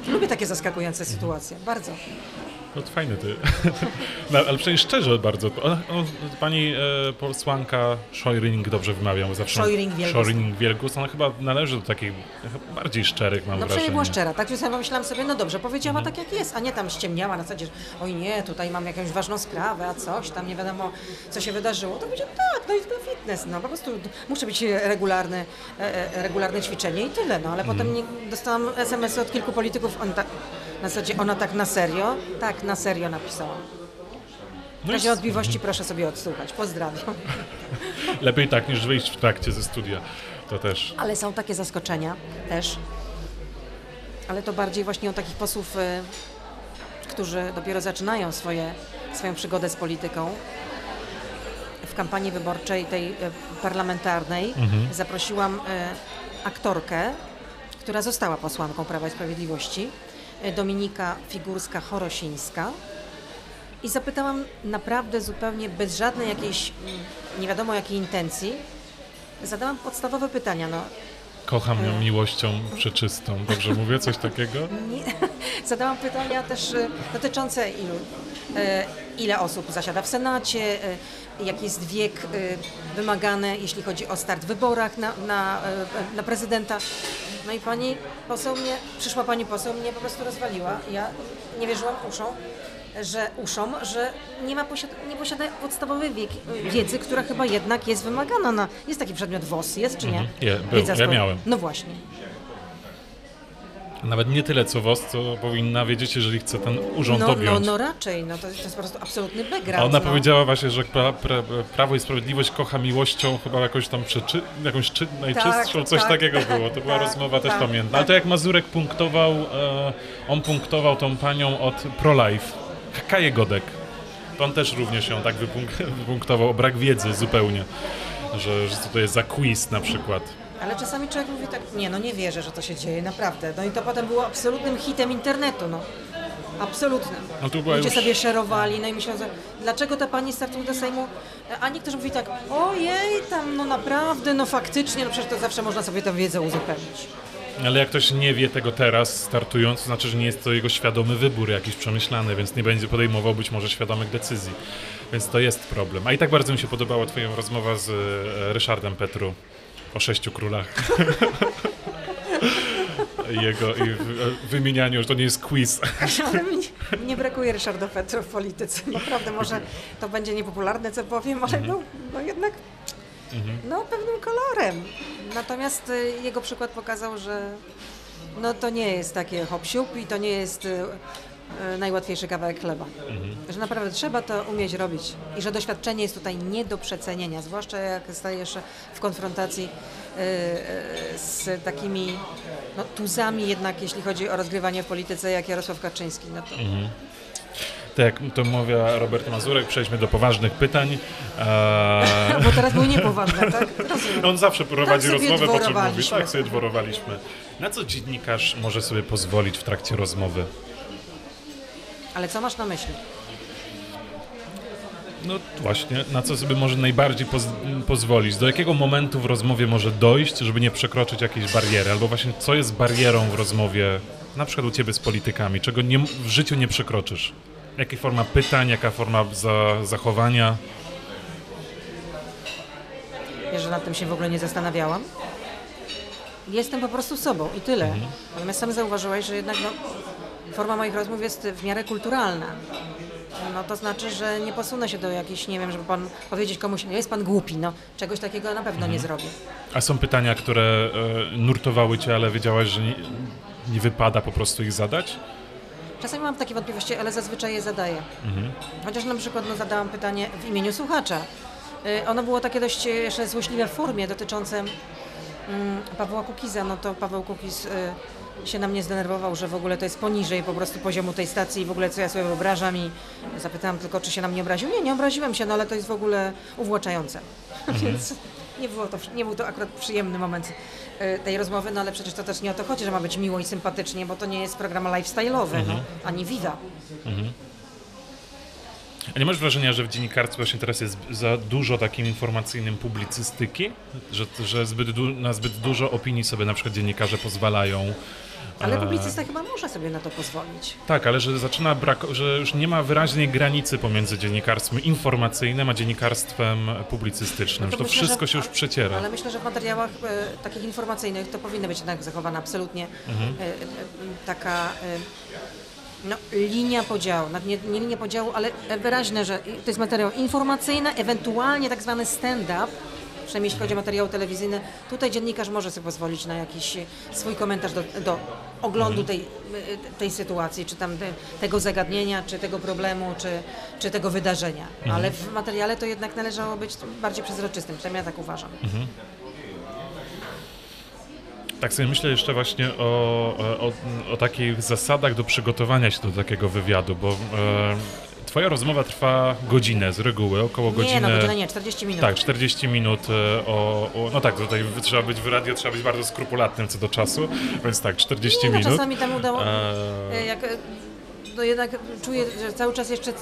Lubię takie zaskakujące sytuacje, bardzo. No to fajny ty. <laughs> No, ale przecież szczerze bardzo. O, o, pani e, posłanka Szojring dobrze wymawiam zawsze. Szojring-Wielgus. Szojring-Wielgus. Ona chyba należy do takich bardziej szczerych, mam No wrażenie. przynajmniej była szczera, tak? Więc ja pomyślałam sobie, no dobrze, powiedziała Mhm. tak jak jest, a nie tam ściemniała na zasadzie, że oj nie, tutaj mam jakąś ważną sprawę, a coś tam, nie wiadomo co się wydarzyło. To powiedziałam, tak, no i to fitness, no po prostu muszę być regularny, e, e, regularne ćwiczenie i tyle, no ale Mhm. potem nie, dostałam SMS od kilku polityków, on tak, na zasadzie ona tak na serio, tak na serio napisała. W No razie jest odbiłości proszę sobie odsłuchać, pozdrawiam. <laughs> lepiej tak niż wyjść w trakcie ze studia. To też. Ale są takie zaskoczenia też. Ale to bardziej właśnie o takich posłów, y, którzy dopiero zaczynają swoje, swoją przygodę z polityką. W kampanii wyborczej tej y, parlamentarnej zaprosiłam y, aktorkę, która została posłanką Prawa i Sprawiedliwości, Dominika Figurska-Chorosińska. I zapytałam naprawdę zupełnie bez żadnej jakiejś, mm, nie wiadomo jakiej intencji, zadałam podstawowe pytania. No, Kocham E. ją miłością przeczystą. Dobrze mówię? Coś takiego? <laughs> Nie, zadałam pytania też e, dotyczące ilu, e, ile osób zasiada w Senacie, e, jaki jest wiek e, wymagany, jeśli chodzi o start w wyborach na, na, e, na prezydenta. No i pani poseł mnie, przyszła pani poseł mnie po prostu rozwaliła. Ja nie wierzyłam uszom, że uszom, że nie ma posiada, nie posiada podstawowej wiek, wiedzy, która chyba jednak jest wymagana na, jest taki przedmiot WOS, jest czy nie? Mhm. Je- był, Wiedza ja miałem. No właśnie. Nawet nie tyle co WOS, co powinna wiedzieć, jeżeli chce ten urząd No, no, objąć. no raczej, no to, to jest po prostu absolutny background. A ona no. powiedziała właśnie, że pra, pra, Prawo i Sprawiedliwość kocha miłością chyba jakąś tam przeczy, jakąś czy, najczystszą, Tak, coś tak, takiego tak, było. To była <laughs> tak, rozmowa, też tak, pamiętam. Ale to jak Mazurek punktował, e, on punktował tą panią od pro-life, Kaję Godek. On też również ją tak wypunk- <laughs> wypunktował o brak wiedzy zupełnie, że, że co to jest za quiz na przykład. Ale czasami człowiek mówi tak, nie no nie wierzę, że to się dzieje, naprawdę. No i to potem było absolutnym hitem internetu, no. Absolutnym. No tu była Ludzie już- sobie szerowali, no i myślą, że dlaczego ta pani startuje do Sejmu? A niektórzy mówi tak, ojej, tam no naprawdę, no faktycznie, no przecież to zawsze można sobie tę wiedzę uzupełnić. Ale jak ktoś nie wie tego teraz startując, to znaczy, że nie jest to jego świadomy wybór jakiś przemyślany, więc nie będzie podejmował być może świadomych decyzji. Więc to jest problem. A i tak bardzo mi się podobała twoja rozmowa z e, Ryszardem Petru o sześciu królach. <laughs> Jego i w- wymienianiu, że to nie jest quiz. <laughs> Ale mi nie, brakuje Ryszarda Petro w polityce. Naprawdę może to będzie niepopularne, co powiem, ale no, no jednak no, pewnym kolorem. Natomiast y, jego przykład pokazał, że no, to nie jest takie hop i to nie jest y, y, najłatwiejszy kawałek chleba. Że naprawdę trzeba to umieć robić i że doświadczenie jest tutaj nie do przecenienia, zwłaszcza jak stajesz w konfrontacji z takimi no, tuzami jednak, jeśli chodzi o rozgrywanie w polityce, jak Jarosław Kaczyński. No to Tak jak to mówiła Robert Mazurek, przejdźmy do poważnych pytań. Eee, <laughs> Bo teraz były niepoważne, tak? Rozumiem. On zawsze prowadzi Tak rozmowę, po czym mówi, tak sobie dworowaliśmy. Na co dziennikarz może sobie pozwolić w trakcie rozmowy? Ale co masz na myśli? No właśnie, na co sobie może najbardziej poz pozwolić? Do jakiego momentu w rozmowie może dojść, żeby nie przekroczyć jakiejś bariery? Albo właśnie co jest barierą w rozmowie, na przykład u ciebie z politykami, czego nie, w życiu nie przekroczysz? Jaka forma pytań, jaka forma za zachowania? Wiesz, że nad tym się w ogóle nie zastanawiałam. Jestem po prostu sobą i tyle. Natomiast sam zauważyłeś, że jednak no, forma moich rozmów jest w miarę kulturalna. No to znaczy, że nie posunę się do jakiejś, nie wiem, żeby pan powiedzieć komuś, jest pan głupi, no czegoś takiego na pewno nie zrobię. A są pytania, które e, nurtowały cię, ale wiedziałaś, że nie, nie wypada po prostu ich zadać? Czasami mam takie wątpliwości, ale zazwyczaj je zadaję. Chociaż na przykład no, zadałam pytanie w imieniu słuchacza. Y, Ono było takie dość y, jeszcze złośliwe w formie dotyczące mm, Pawła Kukiza. No to Paweł Kukiz y, się na mnie zdenerwował, że w ogóle to jest poniżej po prostu poziomu tej stacji i w ogóle co ja sobie wyobrażam i zapytałam tylko, czy się na mnie obraził. Nie, nie obraziłem się, no ale to jest w ogóle uwłaczające. <laughs> Więc nie, było to, nie był to akurat przyjemny moment y, tej rozmowy, no ale przecież to też nie o to chodzi, że ma być miło i sympatycznie, bo to nie jest program lifestyle'owy, no, ani Viva. A nie masz wrażenia, że w dziennikarstwie właśnie teraz jest za dużo takim informacyjnym publicystyki? Że, że zbyt na zbyt dużo opinii sobie na przykład dziennikarze pozwalają? Ale publicysta chyba może sobie na to pozwolić. Tak, ale że zaczyna brak, że już nie ma wyraźnej granicy pomiędzy dziennikarstwem informacyjnym a dziennikarstwem publicystycznym, No to że to myślę, wszystko że- się już przeciera. Ale myślę, że w materiałach e, takich informacyjnych to powinna być jednak zachowana absolutnie Mhm. e, e, taka e, no, linia podziału. Nie, nie linia podziału, ale wyraźne, że to jest materiał informacyjny, ewentualnie tak zwany stand-up. Przynajmniej jeśli chodzi o materiały telewizyjne, tutaj dziennikarz może sobie pozwolić na jakiś e, swój komentarz do, do oglądu tej, e, tej sytuacji, czy tam te, tego zagadnienia, czy tego problemu, czy, czy tego wydarzenia. Ale w materiale to jednak należało być bardziej przezroczystym, przynajmniej ja tak uważam. Tak sobie myślę jeszcze właśnie o, o, o takich zasadach do przygotowania się do takiego wywiadu, bo e, twoja rozmowa trwa godzinę z reguły, około godziny. Nie, no godzina nie, 40 minut. Tak, 40 minut e, o, o. No tak, tutaj trzeba być w radio, trzeba być bardzo skrupulatnym co do czasu, więc tak, 40 Nie, no, minut. czasami tam udało. E, E, Jak, e, no jednak czuję, że cały czas jeszcze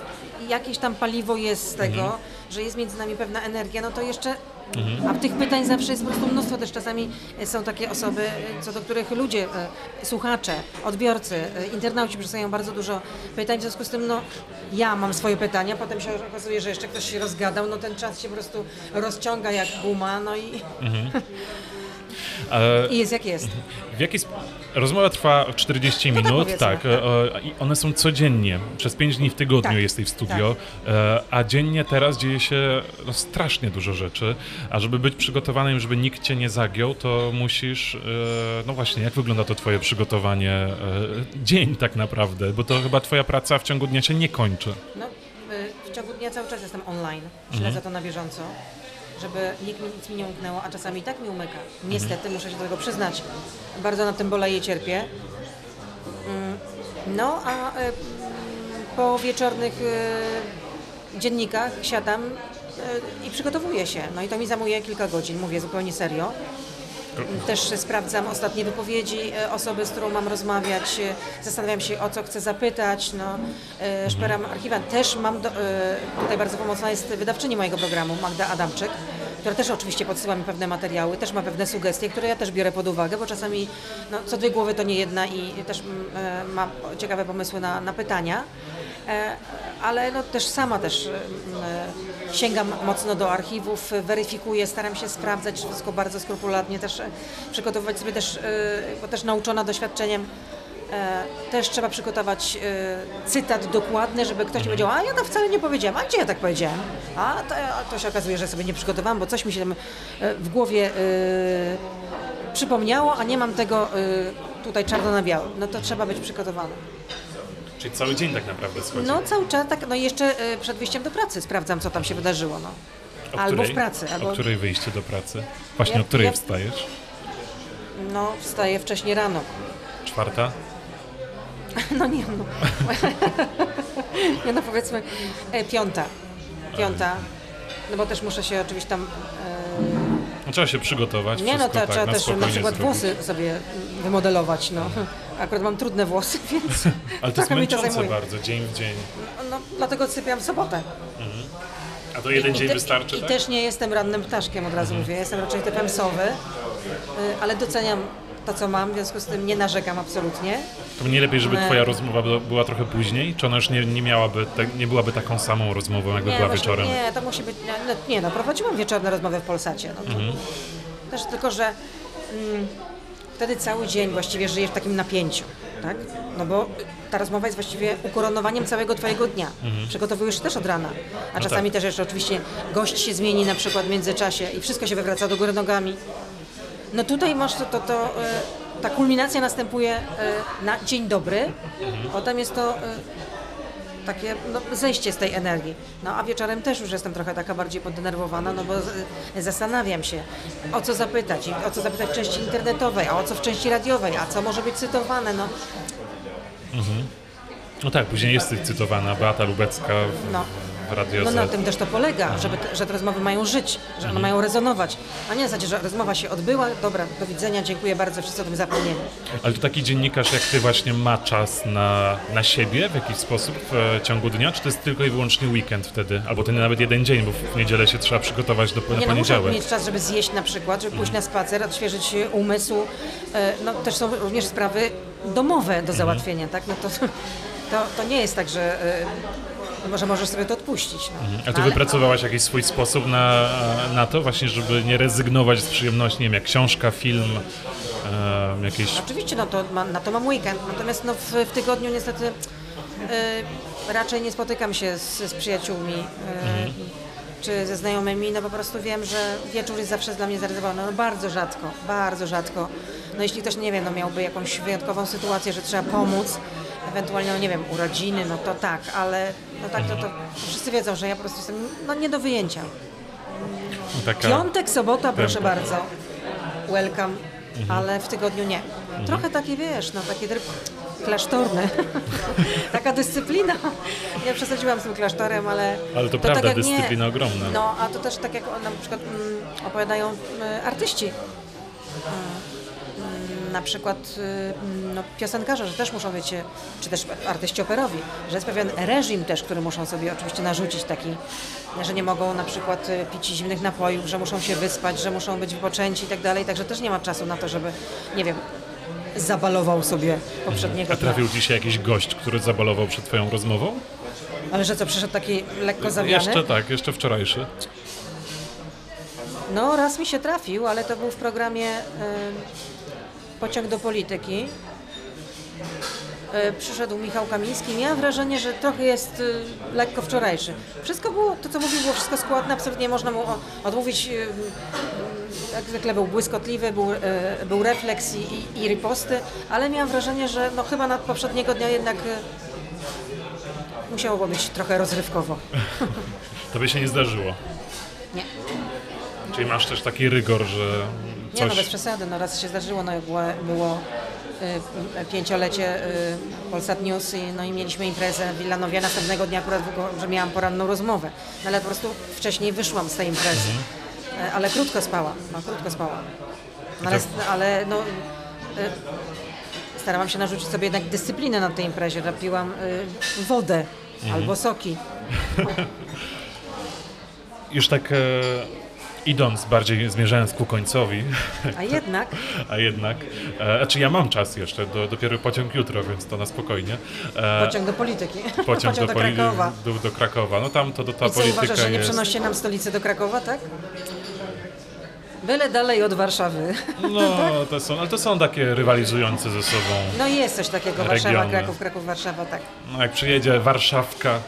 jakieś tam paliwo jest z tego, Mhm. że jest między nami pewna energia, no to jeszcze. A tych pytań zawsze jest po prostu mnóstwo. Też czasami e, są takie osoby, e, co do których ludzie, e, słuchacze, odbiorcy, internauci przysłają bardzo dużo pytań. W związku z tym, no, ja mam swoje pytania, potem się okazuje, że jeszcze ktoś się rozgadał, no ten czas się po prostu rozciąga jak guma, no i, e, <laughs> i jest jak jest. W jaki Rozmowa trwa 40 tak minut, tak. e, e, I one są codziennie, przez 5 dni w tygodniu Tak, jesteś w studio, e, a dziennie teraz dzieje się no, strasznie dużo rzeczy, a żeby być przygotowanym, żeby nikt cię nie zagiął, to musisz, e, no właśnie, jak wygląda to twoje przygotowanie, e, dzień tak naprawdę, bo to chyba twoja praca w ciągu dnia się nie kończy. No, w ciągu dnia cały czas jestem online, śledzę to na bieżąco, żeby nikt mi, nic mi nie umknęło, a czasami i tak mi umyka. Niestety, muszę się do tego przyznać. Bardzo na tym boleję cierpię. Mm, No, a y, mm, po wieczornych y, dziennikach siadam y, i przygotowuję się. No i to mi zajmuje kilka godzin, mówię zupełnie serio. Też sprawdzam ostatnie wypowiedzi e, osoby, z którą mam rozmawiać, e, zastanawiam się o co chcę zapytać, no, e, szperam archiwa. Też mam, do, tutaj bardzo pomocna jest wydawczyni mojego programu, Magda Adamczyk, która też oczywiście podsyła mi pewne materiały, też ma pewne sugestie, które ja też biorę pod uwagę, bo czasami no, co dwie głowy to nie jedna i też mm, ma ciekawe pomysły na, na pytania. E, ale no, też sama też e, sięgam mocno do archiwów, weryfikuję, staram się sprawdzać wszystko bardzo skrupulatnie, też e, przygotowywać sobie też, bo też nauczona doświadczeniem, też trzeba przygotować cytat dokładny, żeby ktoś nie powiedział, a ja to wcale nie powiedziałem, a gdzie ja tak powiedziałem? A to, to się okazuje, że sobie nie przygotowałam, bo coś mi się tam w głowie przypomniało, a nie mam tego tutaj czarno na białym. No to trzeba być przygotowanym. Czyli cały dzień tak naprawdę schodzi. No cały czas tak, no jeszcze y, przed wyjściem do pracy sprawdzam, co tam się wydarzyło, no. O albo której- w pracy, albo O której wyjście do pracy? Właśnie Ja- o której ja- wstajesz? no wstaję wcześniej rano. Czwarta? <laughs> No nie no. <laughs> nie no powiedzmy e, piąta. Piąta. No bo też muszę się oczywiście tam... No, trzeba się przygotować, E, nie no, to tak, trzeba też na przykład zrobić. włosy sobie wymodelować, no. Akurat mam trudne włosy, <laughs> więc Ale to jest to męczące zajmuje. bardzo, dzień w dzień. No, dlatego sypiam w sobotę. A to jeden I dzień te- wystarczy, I tak? Mhm. też nie jestem rannym ptaszkiem, od razu mówię. Jestem raczej typem sowy, y, ale doceniam to, co mam, w związku z tym nie narzekam absolutnie. To nie lepiej, żeby Nie. twoja rozmowa była- trochę później? Czy ona już nie, nie miałaby, tak- nie byłaby taką samą rozmową, jakby była właśnie- wieczorem? Nie, to musi być. Nie, no, nie no, prowadziłam wieczorne rozmowy w Polsacie. No, to, Mhm. Też tylko, że mm, wtedy cały dzień właściwie żyjesz w takim napięciu, tak? No bo ta rozmowa jest właściwie ukoronowaniem całego twojego dnia. Przygotowujesz się też od rana, a czasami tak. też jeszcze oczywiście gość się zmieni na przykład w międzyczasie i wszystko się wywraca do góry nogami. No tutaj masz to, to, to e, ta kulminacja następuje e, na dzień dobry, potem jest to e, takie no, zejście z tej energii. No a wieczorem też już jestem trochę taka bardziej poddenerwowana, no bo z, zastanawiam się, o co zapytać, i o co zapytać w części internetowej, a o co w części radiowej, a co może być cytowane, no, No tak, później jest cytowana Beata Lubecka w, No. W Radio no Z. na tym też to polega, żeby te, że te rozmowy mają żyć, że one mają rezonować, a nie na zasadzie, że rozmowa się odbyła, dobra, do widzenia, dziękuję bardzo, wszyscy o tym zapomnieli. Ale to taki dziennikarz jak ty właśnie ma czas na, na siebie w jakiś sposób w e, ciągu dnia, czy to jest tylko i wyłącznie weekend wtedy? Albo to nie nawet jeden dzień, bo w niedzielę się trzeba przygotować do, na Nie no, muszę poniedziałek. mieć czas, żeby zjeść na przykład, żeby pójść na spacer, odświeżyć umysł. E, No też są również sprawy domowe Mhm. do załatwienia, tak? No to, to, to nie jest tak, że, e, że możesz sobie to odpuścić. No. Mhm. A No, ty ale- wypracowałaś jakiś swój sposób na, na to właśnie, żeby nie rezygnować z przyjemności, nie wiem, jak książka, film, e, jakieś... Oczywiście, no to ma, na to mam weekend, natomiast no w, w tygodniu niestety e, raczej nie spotykam się z, z przyjaciółmi e, czy ze znajomymi, no po prostu wiem, że wieczór jest zawsze dla mnie zarezerwowany, no bardzo rzadko, bardzo rzadko. No jeśli ktoś, nie wiem, no miałby jakąś wyjątkową sytuację, że trzeba pomóc, ewentualnie, no nie wiem, urodziny, no to tak, ale no tak, to, to wszyscy wiedzą, że ja po prostu jestem no, nie do wyjęcia. Taka, Piątek, sobota, proszę Tempo. bardzo. Welcome, ale w tygodniu nie. Mhm. Trochę takie, wiesz, no takie tryb klasztorny. <laughs> Taka dyscyplina. Ja przesadziłam z tym klasztorem, ale... Ale to tak prawda, nie- dyscyplina ogromna. No, a to też tak jak na przykład mm, opowiadają y, artyści. Y, mm, na przykład y, no, piosenkarze, że też muszą mieć, czy też artyści operowi, że jest pewien reżim też, który muszą sobie oczywiście narzucić taki, że nie mogą na przykład y, pić zimnych napojów, że muszą się wyspać, że muszą być wypoczęci i tak dalej, także też nie ma czasu na to, żeby, nie wiem, zabalował sobie poprzedniego A dnia. trafił ci się jakiś gość, który zabalował przed twoją rozmową? Ale że co, przyszedł taki lekko zawiany? Jeszcze tak, jeszcze wczorajszy. No, raz mi się trafił, ale to był w programie y, Pociąg do polityki. Y, przyszedł Michał Kamiński. Miałam wrażenie, że trochę jest y, lekko wczorajszy. Wszystko było, to co mówił, było wszystko składne, absolutnie nie można mu odmówić. Y, jak zwykle był błyskotliwy, był, był refleks i, i, riposty, ale miałam wrażenie, że no, chyba nad poprzedniego dnia jednak musiało być trochę rozrywkowo. <laughs> To by się nie zdarzyło. Nie. Czyli masz też taki rygor, że Nie no, bez przesady, no raz się zdarzyło, no jak było, było y, pięciolecie y, Polsat News i, no i mieliśmy imprezę w Villanowie, następnego dnia akurat że miałam poranną rozmowę, no, ale po prostu wcześniej wyszłam z tej imprezy, Y, ale krótko spałam, no krótko spałam, no, ale, ale no, y, starałam się narzucić sobie jednak dyscyplinę na tej imprezie, że piłam y, wodę albo soki. <laughs> Już tak e, idąc, bardziej zmierzając ku końcowi, A jednak a jednak... E, znaczy ja mam czas jeszcze, do, dopiero pociąg jutro, więc to na spokojnie. E, pociąg do polityki, <laughs> pociąg do, poli- Krakowa. Do, do Krakowa. No tam to, to ta I co, polityka uważasz, że nie jest... przenoście nam stolicy do Krakowa, tak? Byle dalej od Warszawy. No, <laughs> to są, ale to są takie rywalizujące ze sobą. No jest coś takiego, Warszawa, Regiony. Kraków, Kraków, Warszawa, tak. No, jak przyjedzie Warszawka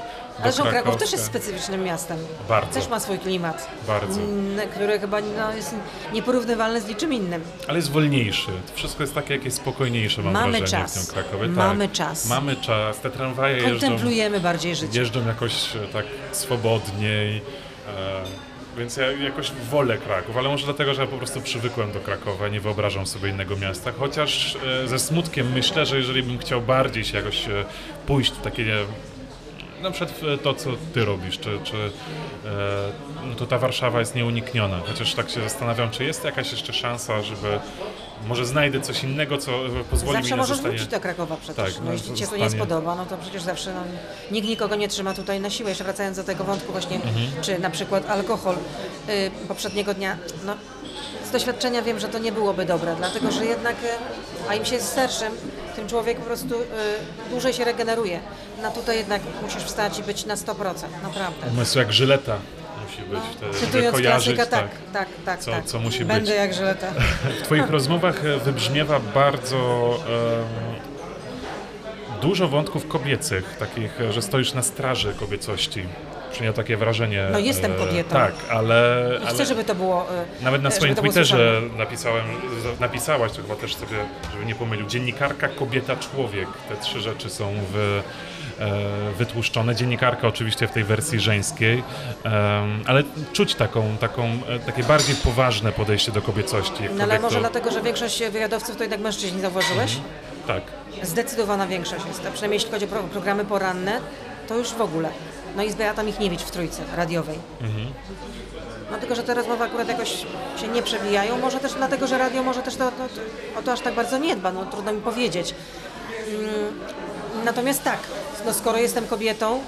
że Kraków też jest specyficznym miastem. Bardzo. Też ma swój klimat, Bardzo. mm, który chyba no, jest nieporównywalny z niczym innym. Ale jest wolniejszy. Wszystko jest takie jakieś spokojniejsze, mam Mamy wrażenie czas. w tym Krakowie. Mamy tak. czas. Mamy czas. Te tramwaje jeżdżą, Kontemplujemy bardziej życie. jeżdżą jakoś e, tak swobodniej. E, więc ja jakoś wolę Kraków, ale może dlatego, że ja po prostu przywykłem do Krakowa, nie wyobrażam sobie innego miasta. Chociaż e, ze smutkiem myślę, że jeżeli bym chciał bardziej się jakoś e, pójść w takie na przykład w to, co ty robisz, czy, czy e, no to ta Warszawa jest nieunikniona. Chociaż tak się zastanawiam, czy jest jakaś jeszcze szansa, żeby może znajdę coś innego, co pozwoli Zawsze mi na możesz zostanie... wrócić do Krakowa przecież. Tak, no, no, jeśli to Cię tu nie spodoba, no to przecież zawsze no, nikt nikogo nie trzyma tutaj na siłę. Jeszcze wracając do tego wątku właśnie, czy na przykład alkohol y, poprzedniego dnia, no z doświadczenia wiem, że to nie byłoby dobre, dlatego że jednak, y, a im się jest starszym, tym człowiek po prostu y, dłużej się regeneruje. No tutaj jednak musisz wstać i być na 100%, naprawdę. Umysł jak żyleta musi być, wtedy, żeby Cytując kojarzyć, klasyka, tak, tak, tak, co- tak. co musi Będę być. jak żyleta. <laughs> W Twoich rozmowach e, wybrzmiewa bardzo dużo wątków kobiecych, takich, e, że stoisz na straży kobiecości. Przynajmniej takie wrażenie. No, jestem e, kobietą. Tak, ale, I ale chcę, żeby to było y, nawet na swoim Twitterze napisałem, napisałaś, to chyba też sobie, żeby nie pomylił, dziennikarka, kobieta, człowiek. Te trzy rzeczy są w, e, wytłuszczone. Dziennikarka oczywiście w tej wersji żeńskiej, ale czuć taką, taką, e, takie bardziej poważne podejście do kobiecości. No ale może to- dlatego, że większość wywiadowców to jednak mężczyźni, zauważyłeś? Tak. Zdecydowana większość jest. A przynajmniej jeśli chodzi o pro- programy poranne, to już w ogóle. No i z Beata Michniewicz w trójce radiowej. No tylko, że te rozmowy akurat jakoś się nie przewijają. Może też dlatego, że radio może też to, to, to, o to aż tak bardzo nie dba. No trudno mi powiedzieć. Mm, Natomiast tak, no skoro jestem kobietą,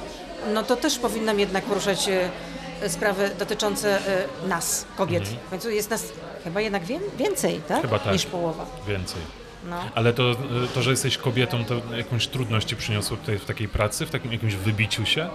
no to też powinnam jednak poruszać e, sprawy dotyczące e, nas, kobiet. W końcu jest nas chyba jednak wię- więcej, tak? Chyba tak. Niż połowa. Więcej. No. Ale to, to, że jesteś kobietą, to jakąś trudność ci przyniosło tutaj w takiej pracy, w takim jakimś wybiciu się?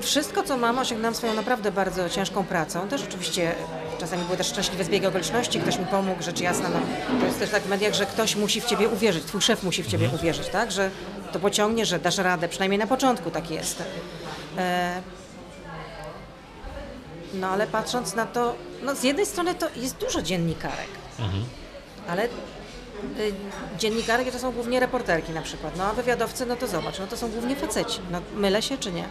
Wszystko, co mam, osiągnęłam swoją naprawdę bardzo ciężką pracą. Też oczywiście czasami były też szczęśliwe zbiegi okoliczności, ktoś mi pomógł, rzecz jasna. No, to jest też tak w mediach, że ktoś musi w ciebie uwierzyć, twój szef musi w ciebie uwierzyć, tak? Że to pociągnie, że dasz radę, przynajmniej na początku tak jest. E... No ale patrząc na to, no z jednej strony to jest dużo dziennikarek, ale y, dziennikarki to są głównie reporterki na przykład, no a wywiadowcy, no to zobacz, no to są głównie faceci. No, mylę się czy nie?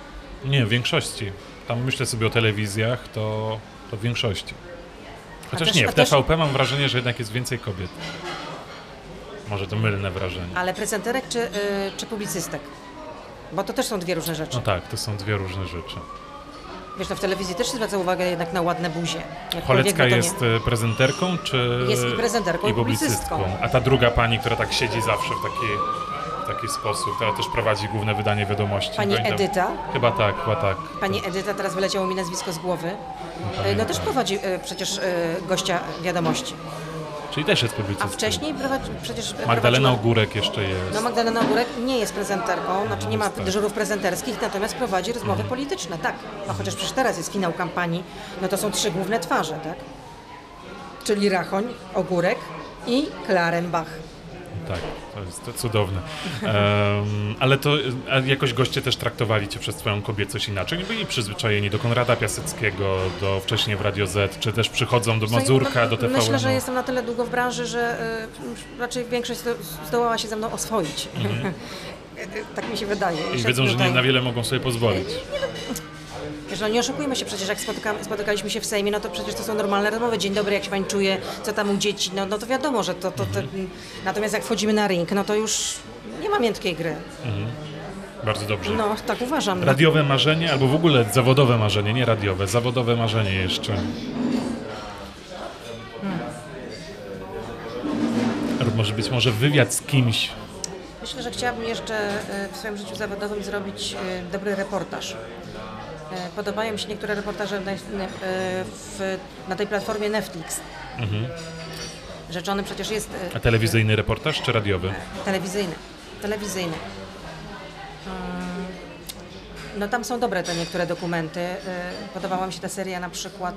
Nie, w większości. Tam myślę sobie o telewizjach, to, to w większości. Chociaż też- nie, a w też- TVP mam wrażenie, że jednak jest więcej kobiet. Może to mylne wrażenie. Ale prezenterek czy, y, czy publicystek? Bo to też są dwie różne rzeczy. No tak, to są dwie różne rzeczy. Wiesz, no w telewizji też się zwraca uwagę jednak na ładne buzie. Jakkolwiek Cholecka by to jest Nie... e, prezenterką, czy Jest i prezenterką, i publicystką. A ta druga pani, która tak siedzi zawsze w taki, w taki sposób, która też prowadzi główne wydanie wiadomości. Pani Pamiętam- Edyta, Chyba tak, chyba tak. pani Edyta, teraz wyleciało mi nazwisko z głowy, y, no też prowadzi y, przecież y, gościa wiadomości. Czyli też jest A publicystką. wcześniej prowadzi, przecież Magdalena prowadziła... Ogórek jeszcze jest. No Magdalena Ogórek nie jest prezenterką, znaczy nie ma tak. dyżurów prezenterskich, natomiast prowadzi rozmowy polityczne, tak. No chociaż przecież teraz jest finał kampanii, no to są trzy główne twarze, tak? Czyli Rachoń, Ogórek i Klarenbach. Tak, to jest to cudowne. Em, ale to jakoś goście też traktowali cię przez twoją kobiecość inaczej? Nie byli przyzwyczajeni do Konrada Piaseckiego, do wcześniej w Radio Z, czy też przychodzą do Mazurka, No, do TVN? Myślę, że jestem na tyle długo w branży, że y, raczej większość zdo- zdołała się ze mną oswoić. <laughs> tak mi się wydaje. Mhm. I wiedzą, że nie na wiele mogą sobie pozwolić. Wiesz, no nie oszukujmy się przecież, jak spotykaliśmy się w Sejmie, no to przecież to są normalne rozmowy. Dzień dobry, jak się pani czuje, co tam u dzieci, no, no to wiadomo, że to, to, to... Mhm. Natomiast jak wchodzimy na ring, no to już nie ma miętkiej gry. Bardzo dobrze. No, tak uważam. Radiowe marzenie, albo w ogóle zawodowe marzenie, nie radiowe, zawodowe marzenie jeszcze. Lub może być może wywiad z kimś. Myślę, że chciałabym jeszcze e, w swoim życiu zawodowym zrobić e, dobry reportaż. E, Podobają mi się niektóre reportaże na, e, na tej platformie Netflix. Rzeczony przecież jest e, A telewizyjny reportaż czy radiowy? telewizyjny. Telewizyjny. No tam są dobre te niektóre dokumenty. Podobała mi się ta seria na przykład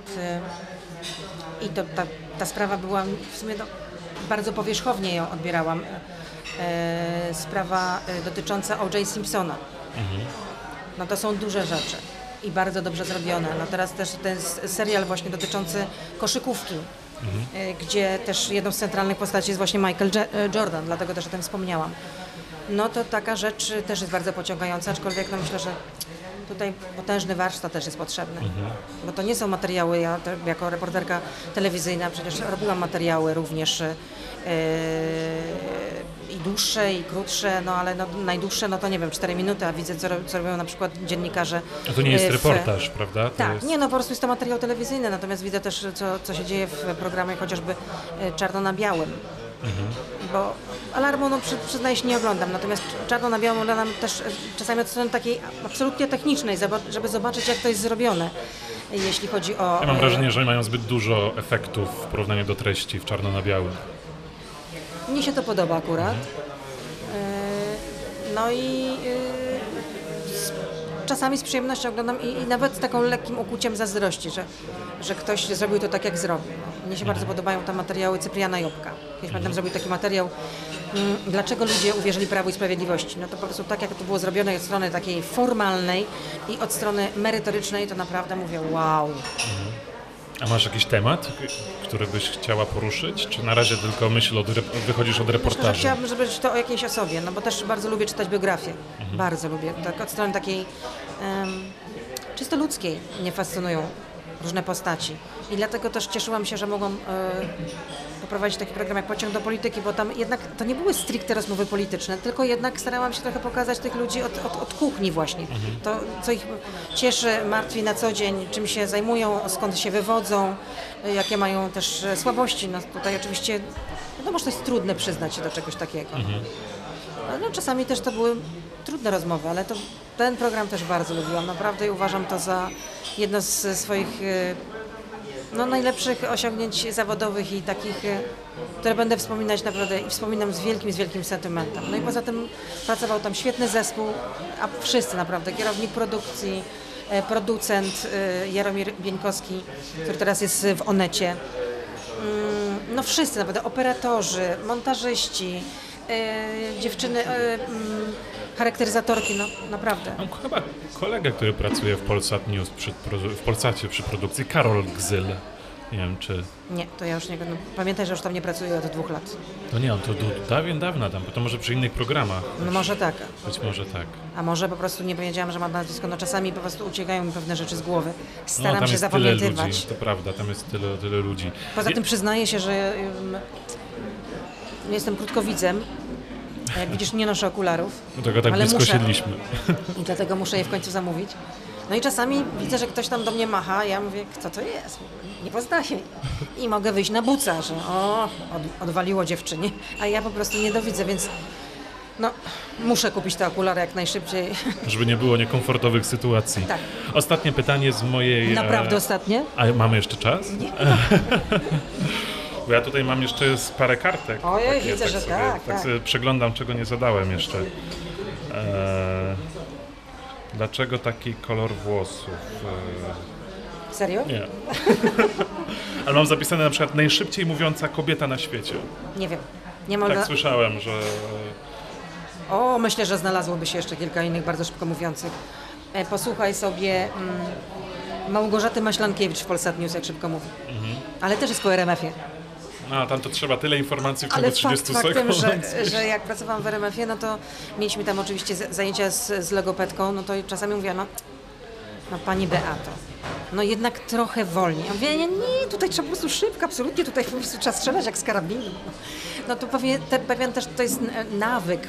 i to, ta, ta sprawa była w sumie no, bardzo powierzchownie ją odbierałam. Sprawa dotycząca O.J. Simpsona. No to są duże rzeczy i bardzo dobrze zrobione. No teraz też ten serial właśnie dotyczący koszykówki, e, gdzie też jedną z centralnych postaci jest właśnie Michael e, Jordan, dlatego też o tym wspomniałam. No to taka rzecz też jest bardzo pociągająca, aczkolwiek no myślę, że tutaj potężny warsztat też jest potrzebny. Bo to nie są materiały, ja te- jako reporterka telewizyjna przecież robiłam materiały również e, i dłuższe i krótsze, no ale no, najdłuższe, no to nie wiem, 4 minuty, a widzę, co, co robią na przykład dziennikarze. A to nie jest e, w- reportaż, prawda? To Tak, jest... nie, no po prostu jest to materiał telewizyjny, natomiast widzę też, co, co się dzieje w programie chociażby e, czarno na białym. Bo alarmu, no przy, przyznaję się, nie oglądam, natomiast czarno na białym oglądam też e, czasami od strony takiej absolutnie technicznej, żeby zobaczyć, jak to jest zrobione, jeśli chodzi o... Ja mam e, wrażenie, że mają zbyt dużo efektów w porównaniu do treści w czarno na białym. Mnie się to podoba akurat. E, No i czasami z przyjemnością oglądam i, i nawet z taką lekkim ukłuciem zazdrości, że, że ktoś zrobił to tak, jak zrobił. Mnie się bardzo podobają te materiały Cypriana Jobka. Kiedyś pamiętam, zrobił taki materiał, mm, dlaczego ludzie uwierzyli Prawu i Sprawiedliwości. No to po prostu tak, jak to było zrobione od strony takiej formalnej i od strony merytorycznej, to naprawdę mówię, wow. A masz jakiś temat, który byś chciała poruszyć? Czy na razie tylko myśl od, wychodzisz od Myślę, że reportażu? chciałabym, żeby to o jakiejś osobie, no bo też bardzo lubię czytać biografię. Bardzo lubię. Tak od strony takiej em, czysto ludzkiej mnie fascynują różne postaci. I dlatego też cieszyłam się, że mogłam e, poprowadzić taki program jak Pociąg do polityki, bo tam jednak to nie były stricte rozmowy polityczne, tylko jednak starałam się trochę pokazać tych ludzi od, od, od kuchni właśnie. To, co ich cieszy, martwi na co dzień, czym się zajmują, skąd się wywodzą, jakie mają też e, słabości. No tutaj oczywiście, wiadomo, że to jest trudne przyznać się do czegoś takiego. Ale No, czasami też to były trudne rozmowy, ale to, ten program też bardzo lubiłam. Naprawdę uważam to za jedno z swoich e, no, najlepszych osiągnięć zawodowych i takich, e, które będę wspominać naprawdę i wspominam z wielkim, z wielkim sentymentem. No i poza tym pracował tam świetny zespół, a wszyscy naprawdę, kierownik produkcji, e, producent Jaromir Bieńkowski, który teraz jest w Onecie. Mm, No wszyscy naprawdę, operatorzy, montażyści, dziewczyny, e, mm, charakteryzatorki, no naprawdę. Mam chyba kolegę, który pracuje w Polsat News, przy, w Polsacie przy produkcji, Karol Gzyl. Nie wiem, czy... Nie, to ja już nie, no, pamiętaj, że już tam nie pracuję od dwóch lat. To nie, on to do dawien dawna tam, bo to może przy innych programach. No może tak, Być może tak. a może po prostu nie wiedziałam, że mam nazwisko, no czasami po prostu uciekają mi pewne rzeczy z głowy. No, Staram tam się jest tyle zapamiętywać. ludzi, to prawda, tam jest tyle, tyle ludzi. Poza tym przyznaję się, że ym, jestem krótkowidzem. Jak widzisz, nie noszę okularów. Do tego tak Ale blisko muszę. siedliśmy. I dlatego muszę je w końcu zamówić. No i czasami widzę, że ktoś tam do mnie macha, ja mówię, kto to jest? Nie poznaję. I mogę wyjść na buca, że o, od, odwaliło dziewczynie, a ja po prostu nie dowidzę, więc no, muszę kupić te okulary jak najszybciej. Żeby nie było niekomfortowych sytuacji. Tak. Ostatnie pytanie z mojej... Naprawdę e, ostatnie? A mamy jeszcze czas? Nie. <laughs> Bo ja tutaj mam jeszcze z parę kartek. Ojej, widzę, że sobie, tak, Tak tak. przeglądam, czego nie zadałem jeszcze. E, dlaczego taki kolor włosów? Serio? E, nie. <laughs> Ale mam zapisane na przykład najszybciej mówiąca kobieta na świecie. Nie wiem. Nie mam Tak słyszałem, że... O, myślę, że znalazłoby się jeszcze kilka innych bardzo szybko mówiących. E, posłuchaj sobie mm, Małgorzaty Maślankiewicz w Polsat News, jak szybko mówi. Mhm. Ale też jest po RMF-ie. No, tam to trzeba tyle informacji w ciągu Ale 30 fakt faktem, sekund. że, że jak pracowałam w RMF-ie, no to mieliśmy tam oczywiście zajęcia z, z logopedką, no to czasami mówiła, no, no pani Beato, no jednak trochę wolniej. Ja mówię, nie, nie, tutaj trzeba po prostu szybko, absolutnie, tutaj po prostu trzeba strzelać jak z karabinu. No to pewien, te, pewien też to jest nawyk.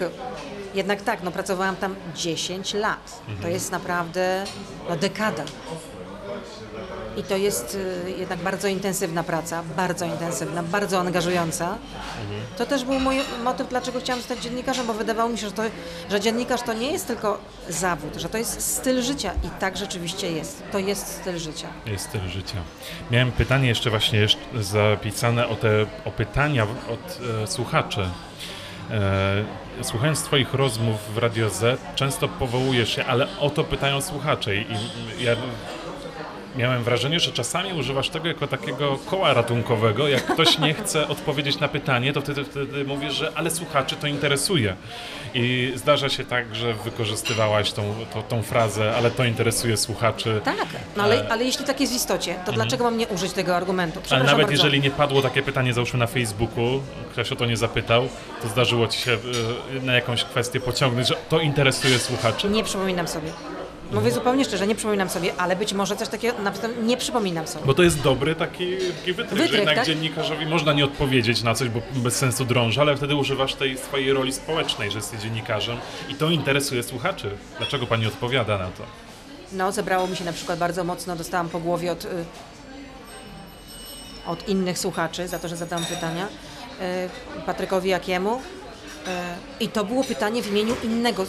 Jednak tak, no pracowałam tam 10 lat. To jest naprawdę no, dekada. I to jest y, jednak bardzo intensywna praca, bardzo intensywna, bardzo angażująca. To też był mój motyw, dlaczego chciałam zostać dziennikarzem, bo wydawało mi się, że, to, że dziennikarz to nie jest tylko zawód, że to jest styl życia i tak rzeczywiście jest. To jest styl życia. Jest styl życia. Miałem pytanie jeszcze właśnie zapisane o te o pytania od e, słuchaczy. E, słuchając Twoich rozmów w Radio Z, często powołujesz się, ale o to pytają słuchacze. I i ja miałem wrażenie, że czasami używasz tego jako takiego koła ratunkowego. Jak ktoś nie chce odpowiedzieć na pytanie, to wtedy, wtedy mówisz, że ale słuchaczy to interesuje. I zdarza się tak, że wykorzystywałaś tą, tą, tą frazę, ale to interesuje słuchaczy. Tak, no ale, ale jeśli tak jest w istocie, to dlaczego mam nie użyć tego argumentu? Ale nawet bardzo. jeżeli nie padło takie pytanie, załóżmy na Facebooku, ktoś o to nie zapytał, to zdarzyło ci się y, na jakąś kwestię pociągnąć, że to interesuje słuchaczy? Nie przypominam sobie. Mówię zupełnie szczerze, nie przypominam sobie, ale być może coś takiego nie przypominam sobie. Bo to jest dobry taki, taki wytrych, Wytrych, że jednak tak? dziennikarzowi można nie odpowiedzieć na coś, bo bez sensu drąży, ale wtedy używasz tej swojej roli społecznej, że jesteś dziennikarzem i to interesuje słuchaczy. Dlaczego pani odpowiada na to? No, zebrało mi się na przykład bardzo mocno, dostałam po głowie od, y, od innych słuchaczy za to, że zadałam pytania y, Patrykowi Jakiemu. Y, I to było pytanie w imieniu innego,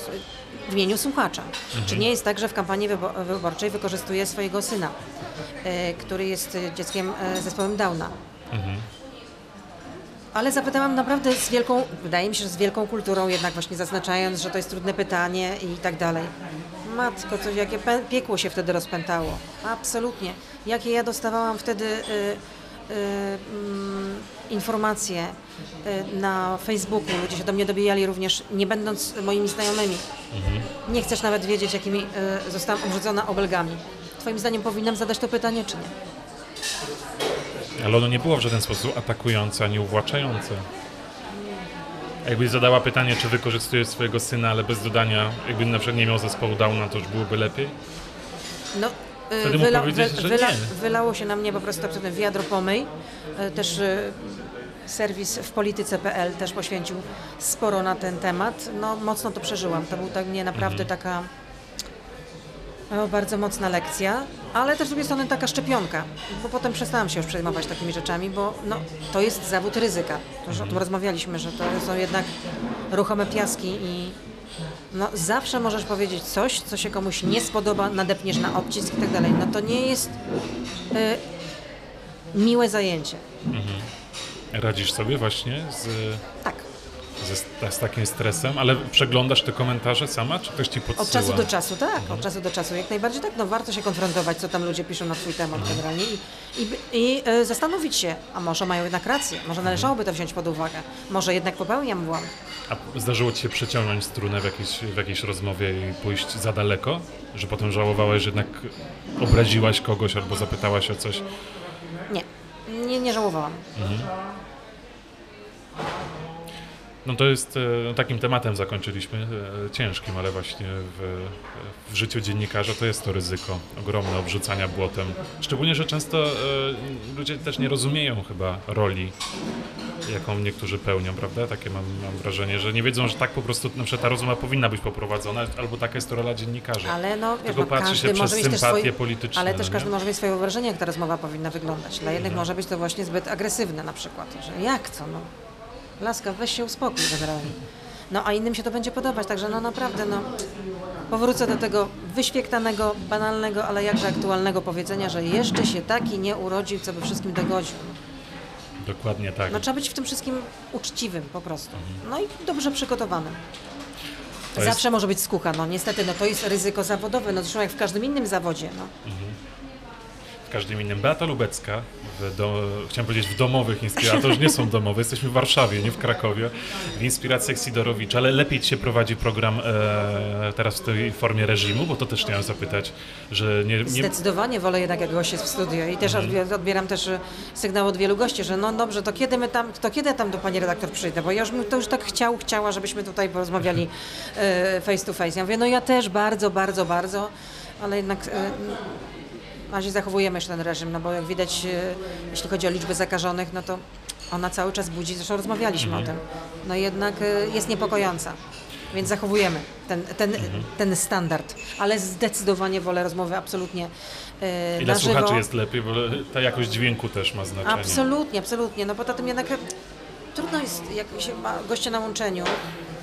w imieniu słuchacza. Czy nie jest tak, że w kampanii wybo- wyborczej wykorzystuje swojego syna, y, który jest dzieckiem z zespołem Downa? Ale zapytałam naprawdę z wielką, wydaje mi się, że z wielką kulturą, jednak właśnie zaznaczając, że to jest trudne pytanie i tak dalej. Matko, coś, jakie piekło się wtedy rozpętało. Absolutnie. Jakie ja dostawałam wtedy y, informacje y, na Facebooku. Ludzie się do mnie dobijali również, nie będąc moimi znajomymi. Nie chcesz nawet wiedzieć, jakimi y, zostałam obrzucona obelgami. Twoim zdaniem powinnam zadać to pytanie, czy nie? Ale ono nie było w żaden sposób atakujące ani uwłaczające. Jakbyś zadała pytanie, czy wykorzystujesz swojego syna, ale bez dodania, jakby na przykład nie miał zespołu Downa, to już byłoby lepiej? No, y, Wtedy powiedzieć, że nie. Wylało się na mnie po prostu absolutnie wiadro pomyj. Y, Też y, serwis w polityce.pl też poświęcił sporo na ten temat. No, mocno to przeżyłam. To był dla mnie naprawdę Mhm. taka no, bardzo mocna lekcja, ale też z drugiej strony taka szczepionka, bo potem przestałam się już przejmować takimi rzeczami, bo no, to jest zawód ryzyka. To już o tym rozmawialiśmy, że to są jednak ruchome piaski i no, zawsze możesz powiedzieć coś, co się komuś nie spodoba, nadepniesz na obcisk i tak dalej. No to nie jest y, miłe zajęcie. Radzisz sobie właśnie z, Tak. Ze, z takim stresem, ale przeglądasz te komentarze sama, czy ktoś ci podsyła? Od czasu do czasu, tak, od czasu do czasu. Jak najbardziej tak, no warto się konfrontować, co tam ludzie piszą na twój temat generalnie i, i, i e, zastanowić się, a może mają jednak rację, może należałoby to wziąć pod uwagę, może jednak popełniam błąd. A zdarzyło ci się przeciągnąć strunę w jakiejś, w jakiejś rozmowie i pójść za daleko? Że potem żałowałeś, że jednak obraziłaś kogoś albo zapytałaś o coś? Nie, nie, nie żałowałam. No to jest, e, no takim tematem zakończyliśmy, e, ciężkim, ale właśnie w, w życiu dziennikarza to jest to ryzyko ogromne obrzucania błotem. Szczególnie, że często e, ludzie też nie rozumieją chyba roli, jaką niektórzy pełnią, prawda? Takie mam, mam wrażenie, że nie wiedzą, że tak po prostu na przykład ta rozmowa powinna być poprowadzona, albo taka jest to rola dziennikarza. Ale no, wiesz, Tylko no, patrzy każdy się może przez mieć też sympatie swoje, polityczne. ale też no każdy nie? może mieć swoje wyobrażenie, jak ta rozmowa powinna wyglądać. Dla jednych może być to właśnie zbyt agresywne na przykład, że jak co, no, laska, weź się uspokój generalnie. No, a innym się to będzie podobać, także no naprawdę, no, powrócę do tego wyświektanego, banalnego, ale jakże aktualnego powiedzenia, że jeszcze się taki nie urodził, co by wszystkim dogodził. Dokładnie tak. No trzeba być w tym wszystkim uczciwym po prostu. No i dobrze przygotowanym. Jest- Zawsze może być skucha, no niestety, no to jest ryzyko zawodowe, no zresztą jak w każdym innym zawodzie, no. w każdym innym. Beata Lubecka, w chciałem powiedzieć w domowych inspiracjach, to już nie są domowe, jesteśmy w Warszawie, nie w Krakowie, w inspiracjach Sidorowicza, ale lepiej się prowadzi program e, teraz w tej formie reżimu, bo to też chciałem zapytać, że nie... nie Zdecydowanie wolę jednak jak gość jest w studio. I też odbie- odbieram też y, sygnał od wielu gości, że no dobrze, to kiedy my tam, to kiedy tam do pani redaktor przyjdę, bo ja już bym to już tak chciał, chciała, żebyśmy tutaj porozmawiali y, face to face. Ja mówię, no ja też bardzo, bardzo, bardzo, ale jednak y, na razie zachowujemy jeszcze ten reżim, no bo jak widać, y, jeśli chodzi o liczbę zakażonych, no to ona cały czas budzi, zresztą rozmawialiśmy o tym, no jednak y, jest niepokojąca. Więc zachowujemy ten, ten, ten standard, ale zdecydowanie wolę rozmowy absolutnie y, I dla na żywo. słuchaczy jest lepiej, bo ta jakość dźwięku też ma znaczenie. Absolutnie, absolutnie. No poza tym jednak e, trudno jest, jak się ma gościa na łączeniu,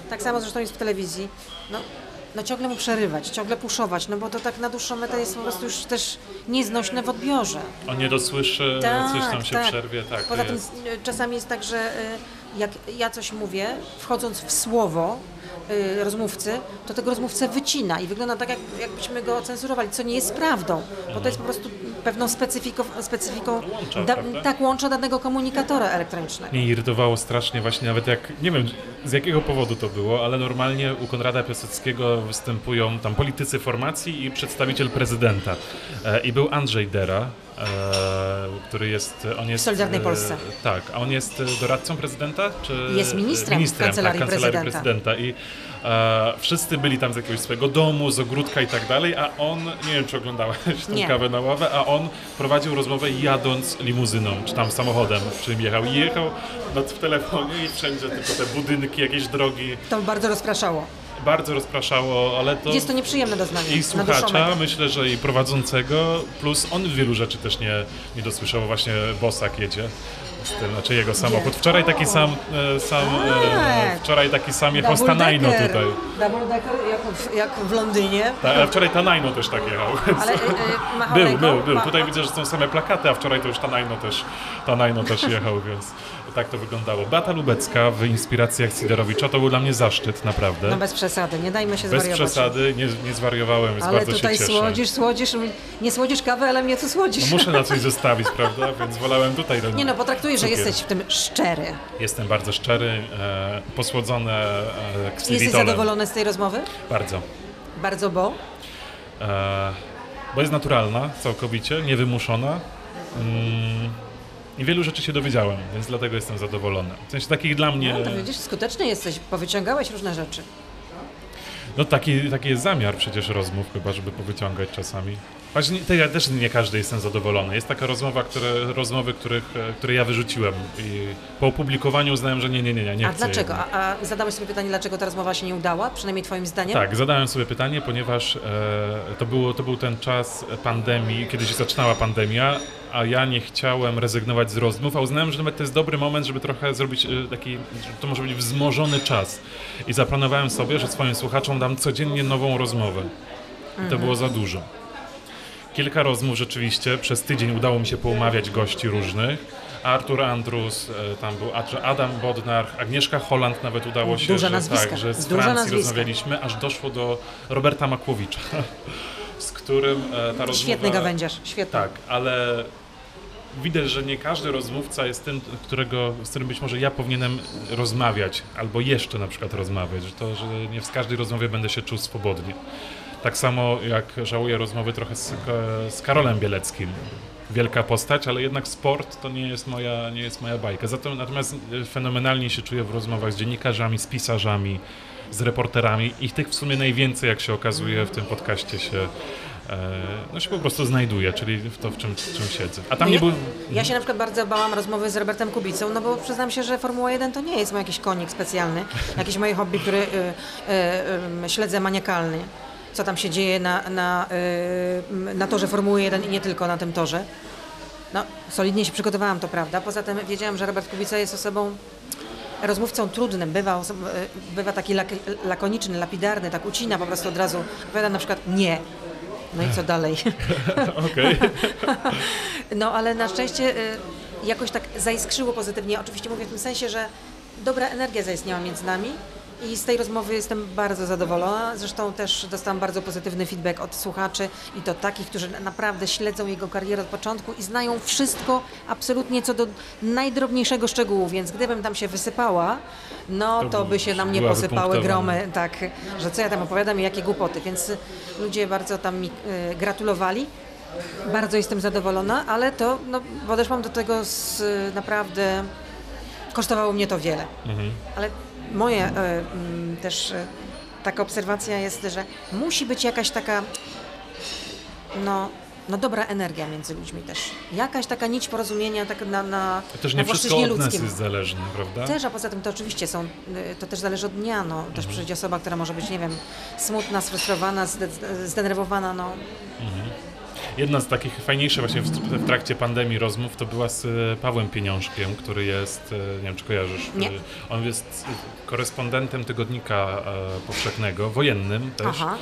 tak samo zresztą jest w telewizji, no, no ciągle mu przerywać, ciągle puszować, no bo to tak na dłuższą metę jest po prostu już też nieznośne w odbiorze. On nie dosłyszy, coś tam się przerwie, tak. Poza tym jest. y, czasami jest tak, że y, jak ja coś mówię, wchodząc w słowo y, rozmówcy, to tego rozmówcę wycina i wygląda tak, jak, jakbyśmy go cenzurowali, co nie jest prawdą, bo to jest po prostu pewną specyfiką, specyfiką Łącza, da, tak łącza danego komunikatora elektronicznego. Mnie irytowało strasznie właśnie nawet jak, nie wiem z jakiego powodu to było, ale normalnie u Konrada Piaseckiego występują tam politycy formacji i przedstawiciel prezydenta. E, I był Andrzej Dera, e, który jest, on jest... Solidarnej e, Polsce. Tak, a on jest doradcą prezydenta? Czy, Jest ministrem w ministrem Kancelarii tak, kancelarii Prezydenta. prezydenta. I E, wszyscy byli tam z jakiegoś swojego domu, z ogródka i tak dalej, a on, nie wiem czy oglądałeś tę Nie. kawę na ławę, a on prowadził rozmowę jadąc limuzyną, czy tam samochodem, czym jechał. I jechał nad, w telefonie i wszędzie tylko te budynki, jakieś drogi. To bardzo rozpraszało. Bardzo rozpraszało, ale to... Jest to nieprzyjemne doznanie. I słuchacza, myślę, że i prowadzącego, plus on wielu rzeczy też nie, nie dosłyszał, właśnie Bosak jedzie. Z tym, znaczy jego samochód. Wczoraj taki sam, e, sam e, Tak. wczoraj taki sam jechał z Double Tanajno decker. tutaj. Double decker, jak, w- jak w Londynie. Tak, ale wczoraj Tanajno też tak jechał. Ale machał <laughs> Był, ręką, był, był. ma- Tutaj widzę, że są same plakaty, a wczoraj to już Tanajno też, Tanajno też jechał, więc tak to wyglądało. Beata Lubecka w inspiracjach Sidorowicza to był dla mnie zaszczyt, naprawdę. No bez przesady, nie dajmy się Bez zwariować. przesady, nie, nie zwariowałem, więc Ale bardzo tutaj się cieszę. słodzisz, słodzisz, nie słodzisz kawy, ale mnie tu słodzisz. No muszę na coś zostawić, prawda? Więc wolałem tutaj. Nie no, potraktuję, że jesteś w tym szczery. Jestem bardzo szczery, e, posłodzone e, Jesteś zadowolony z tej rozmowy? Bardzo. Bardzo, bo? E, bo jest naturalna, całkowicie, niewymuszona. Mm, I wielu rzeczy się dowiedziałem, więc dlatego jestem zadowolony. W sensie takich dla mnie... No to widzisz, skuteczny jesteś, powyciągałeś różne rzeczy. No taki, taki jest zamiar przecież rozmów chyba, żeby powyciągać czasami. Choć nie, to ja też nie każdy jestem zadowolony. Jest taka rozmowa, które, rozmowy, których, e, które ja wyrzuciłem i po opublikowaniu uznałem, że nie, nie, nie, nie, nie A chcę dlaczego? A, a zadałeś sobie pytanie, dlaczego ta rozmowa się nie udała? Przynajmniej twoim zdaniem? Tak, zadałem sobie pytanie, ponieważ e, to, było, to był ten czas pandemii, kiedy się zaczynała pandemia, a ja nie chciałem rezygnować z rozmów, a uznałem, że nawet to jest dobry moment, żeby trochę zrobić e, taki, że to może być wzmożony czas. I zaplanowałem sobie, że swoim słuchaczom dam codziennie nową rozmowę. I to było za dużo. Kilka rozmów rzeczywiście, przez tydzień udało mi się poumawiać gości różnych. Artur Andrus, e, tam był Ad- Adam Bodnar, Agnieszka Holland nawet udało się, Duże że, nazwiska, tak, że z duże Francji nazwiska. rozmawialiśmy, aż doszło do Roberta Makłowicza, <laughs> z którym e, ta rozmowa... Świetny gawędziarz, świetny. Tak, ale widać, że nie każdy rozmówca jest tym, którego, z którym być może ja powinienem rozmawiać, albo jeszcze na przykład rozmawiać, że to, że nie w każdej rozmowie będę się czuł swobodnie. Tak samo jak żałuję rozmowy trochę z, z Karolem Bieleckim. Wielka postać, ale jednak sport to nie jest moja, nie jest moja bajka. Zatem, natomiast e, fenomenalnie się czuję w rozmowach z dziennikarzami, z pisarzami, z reporterami. Ich tych w sumie najwięcej, jak się okazuje, w tym podcaście się, e, no się po prostu znajduje, czyli w to, w czym, w czym siedzę. A tam nie ja, był... ja się na przykład bardzo bałam rozmowy z Robertem Kubicą, no bo przyznam się, że Formuła 1 to nie jest mój jakiś konik specjalny, jakieś moje hobby, który y, y, y, śledzę maniakalnie. Co tam się dzieje na, na, y, na torze Formuły 1 i nie tylko na tym torze. No, solidnie się przygotowałam, to prawda. Poza tym wiedziałam, że Robert Kubica jest osobą rozmówcą trudnym, bywa, y, bywa taki lak, lakoniczny, lapidarny, tak ucina po prostu od razu. Powiada na przykład nie. No i co dalej? <laughs> Okej. No ale na szczęście y, jakoś tak zaiskrzyło pozytywnie. Oczywiście mówię w tym sensie, że dobra energia zaistniała między nami i z tej rozmowy jestem bardzo zadowolona. Zresztą też dostałam bardzo pozytywny feedback od słuchaczy i to takich, którzy naprawdę śledzą jego karierę od początku i znają wszystko absolutnie co do najdrobniejszego szczegółu, więc gdybym tam się wysypała, no To to, by się na mnie posypały gromy, tak, że co ja tam opowiadam i jakie głupoty, więc ludzie bardzo tam mi y, gratulowali. Bardzo jestem zadowolona, ale to no, podeszłam do tego z y, naprawdę. Kosztowało mnie to wiele. Ale moje mm, też y, taka obserwacja jest, że musi być jakaś taka no, no dobra energia między ludźmi też. Jakaś taka nić porozumienia tak na, na, Też na nie wszystko płaszczyźnie od nas jest zależne, prawda? Też, a poza tym to oczywiście są, y, to też zależy od dnia, no. Też przyjdzie osoba, która może być, nie wiem, smutna, sfrustrowana, zde- zdenerwowana, no. Jedna z takich fajniejszych właśnie w, trakcie pandemii rozmów to była z e, Pawłem Pieniążkiem, który jest, e, nie wiem czy kojarzysz, Nie. e, on jest korespondentem tygodnika powszechnego, wojennym też. Aha.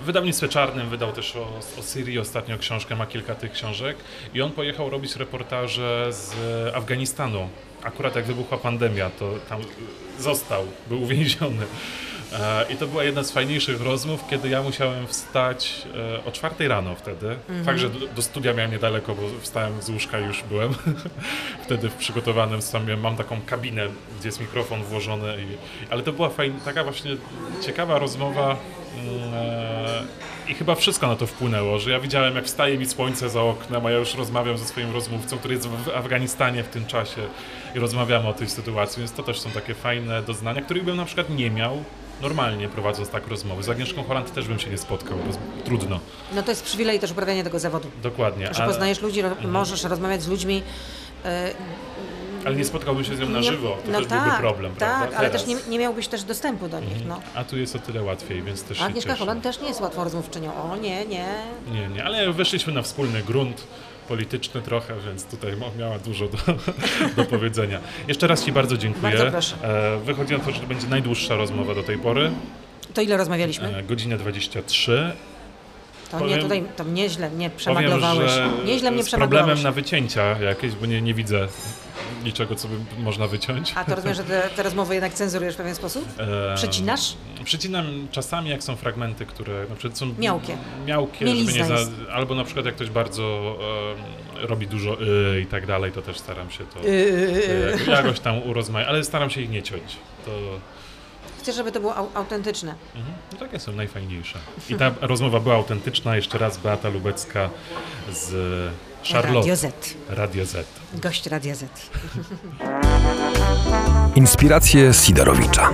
W wydawnictwie czarnym wydał też o, o Syrii ostatnio książkę, ma kilka tych książek i on pojechał robić reportaże z Afganistanu. Akurat jak wybuchła pandemia, to tam został, był uwięziony. E, I to była jedna z fajniejszych rozmów, kiedy ja musiałem wstać e, o czwartej rano wtedy. Fakt, że do, do studia miałem niedaleko, bo wstałem z łóżka i już byłem. <laughs> wtedy w przygotowanym stanie mam taką kabinę, gdzie jest mikrofon włożony. I, ale to była fajna, taka właśnie ciekawa rozmowa. mm, e, I chyba wszystko na to wpłynęło, że ja widziałem, jak wstaje mi słońce za oknem, a ja już rozmawiam ze swoim rozmówcą, który jest w Afganistanie w tym czasie i rozmawiamy o tej sytuacji, więc to też są takie fajne doznania, których bym na przykład nie miał, normalnie prowadząc tak rozmowy. Z Agnieszką Holland też bym się nie spotkał, bo trudno, No to jest przywilej też uprawiania tego zawodu. dokładnie. Że A- poznajesz ludzi, ro- możesz rozmawiać z ludźmi. e, ale nie spotkałbym się z nią na żywo, to no też tak, byłby problem, Tak, prawda? ale Teraz. też nie, nie miałbyś też dostępu do nich. No. A tu jest o tyle łatwiej, więc też A Agnieszka. Holland też nie jest łatwą rozmówczynią. O nie, nie. Nie, nie, ale weszliśmy na wspólny grunt polityczny trochę, więc tutaj miała dużo do, <laughs> do powiedzenia. Jeszcze raz Ci bardzo dziękuję. Bardzo proszę. E, Wychodzi na to, że to będzie najdłuższa rozmowa do tej pory, To ile rozmawialiśmy? e, godzinę 23. To nie, powiem- tutaj to nieźle mnie Powiem, przemaglowałeś. że Nieźle mnie z problemem na wycięcia jakieś, bo nie, nie widzę niczego, co by można wyciąć. A to rozumiem, że te, te rozmowy jednak cenzurujesz w pewien sposób? Przecinasz? Przycinam czasami, jak są fragmenty, które na przykład są Miałkie. miałkie żeby nie za, albo na przykład jak ktoś bardzo e, robi dużo y, i tak dalej, to też staram się to Yy, e, jakoś tam urozmaicić, ale staram się ich nie ciąć. To Chcę, żeby to było au- autentyczne. mhm, no takie są najfajniejsze. I ta rozmowa była autentyczna. Jeszcze raz Beata Lubecka z Charlotte. Radio Z. Radio Z. Gość Radia Z. Inspiracje Sidorowicza.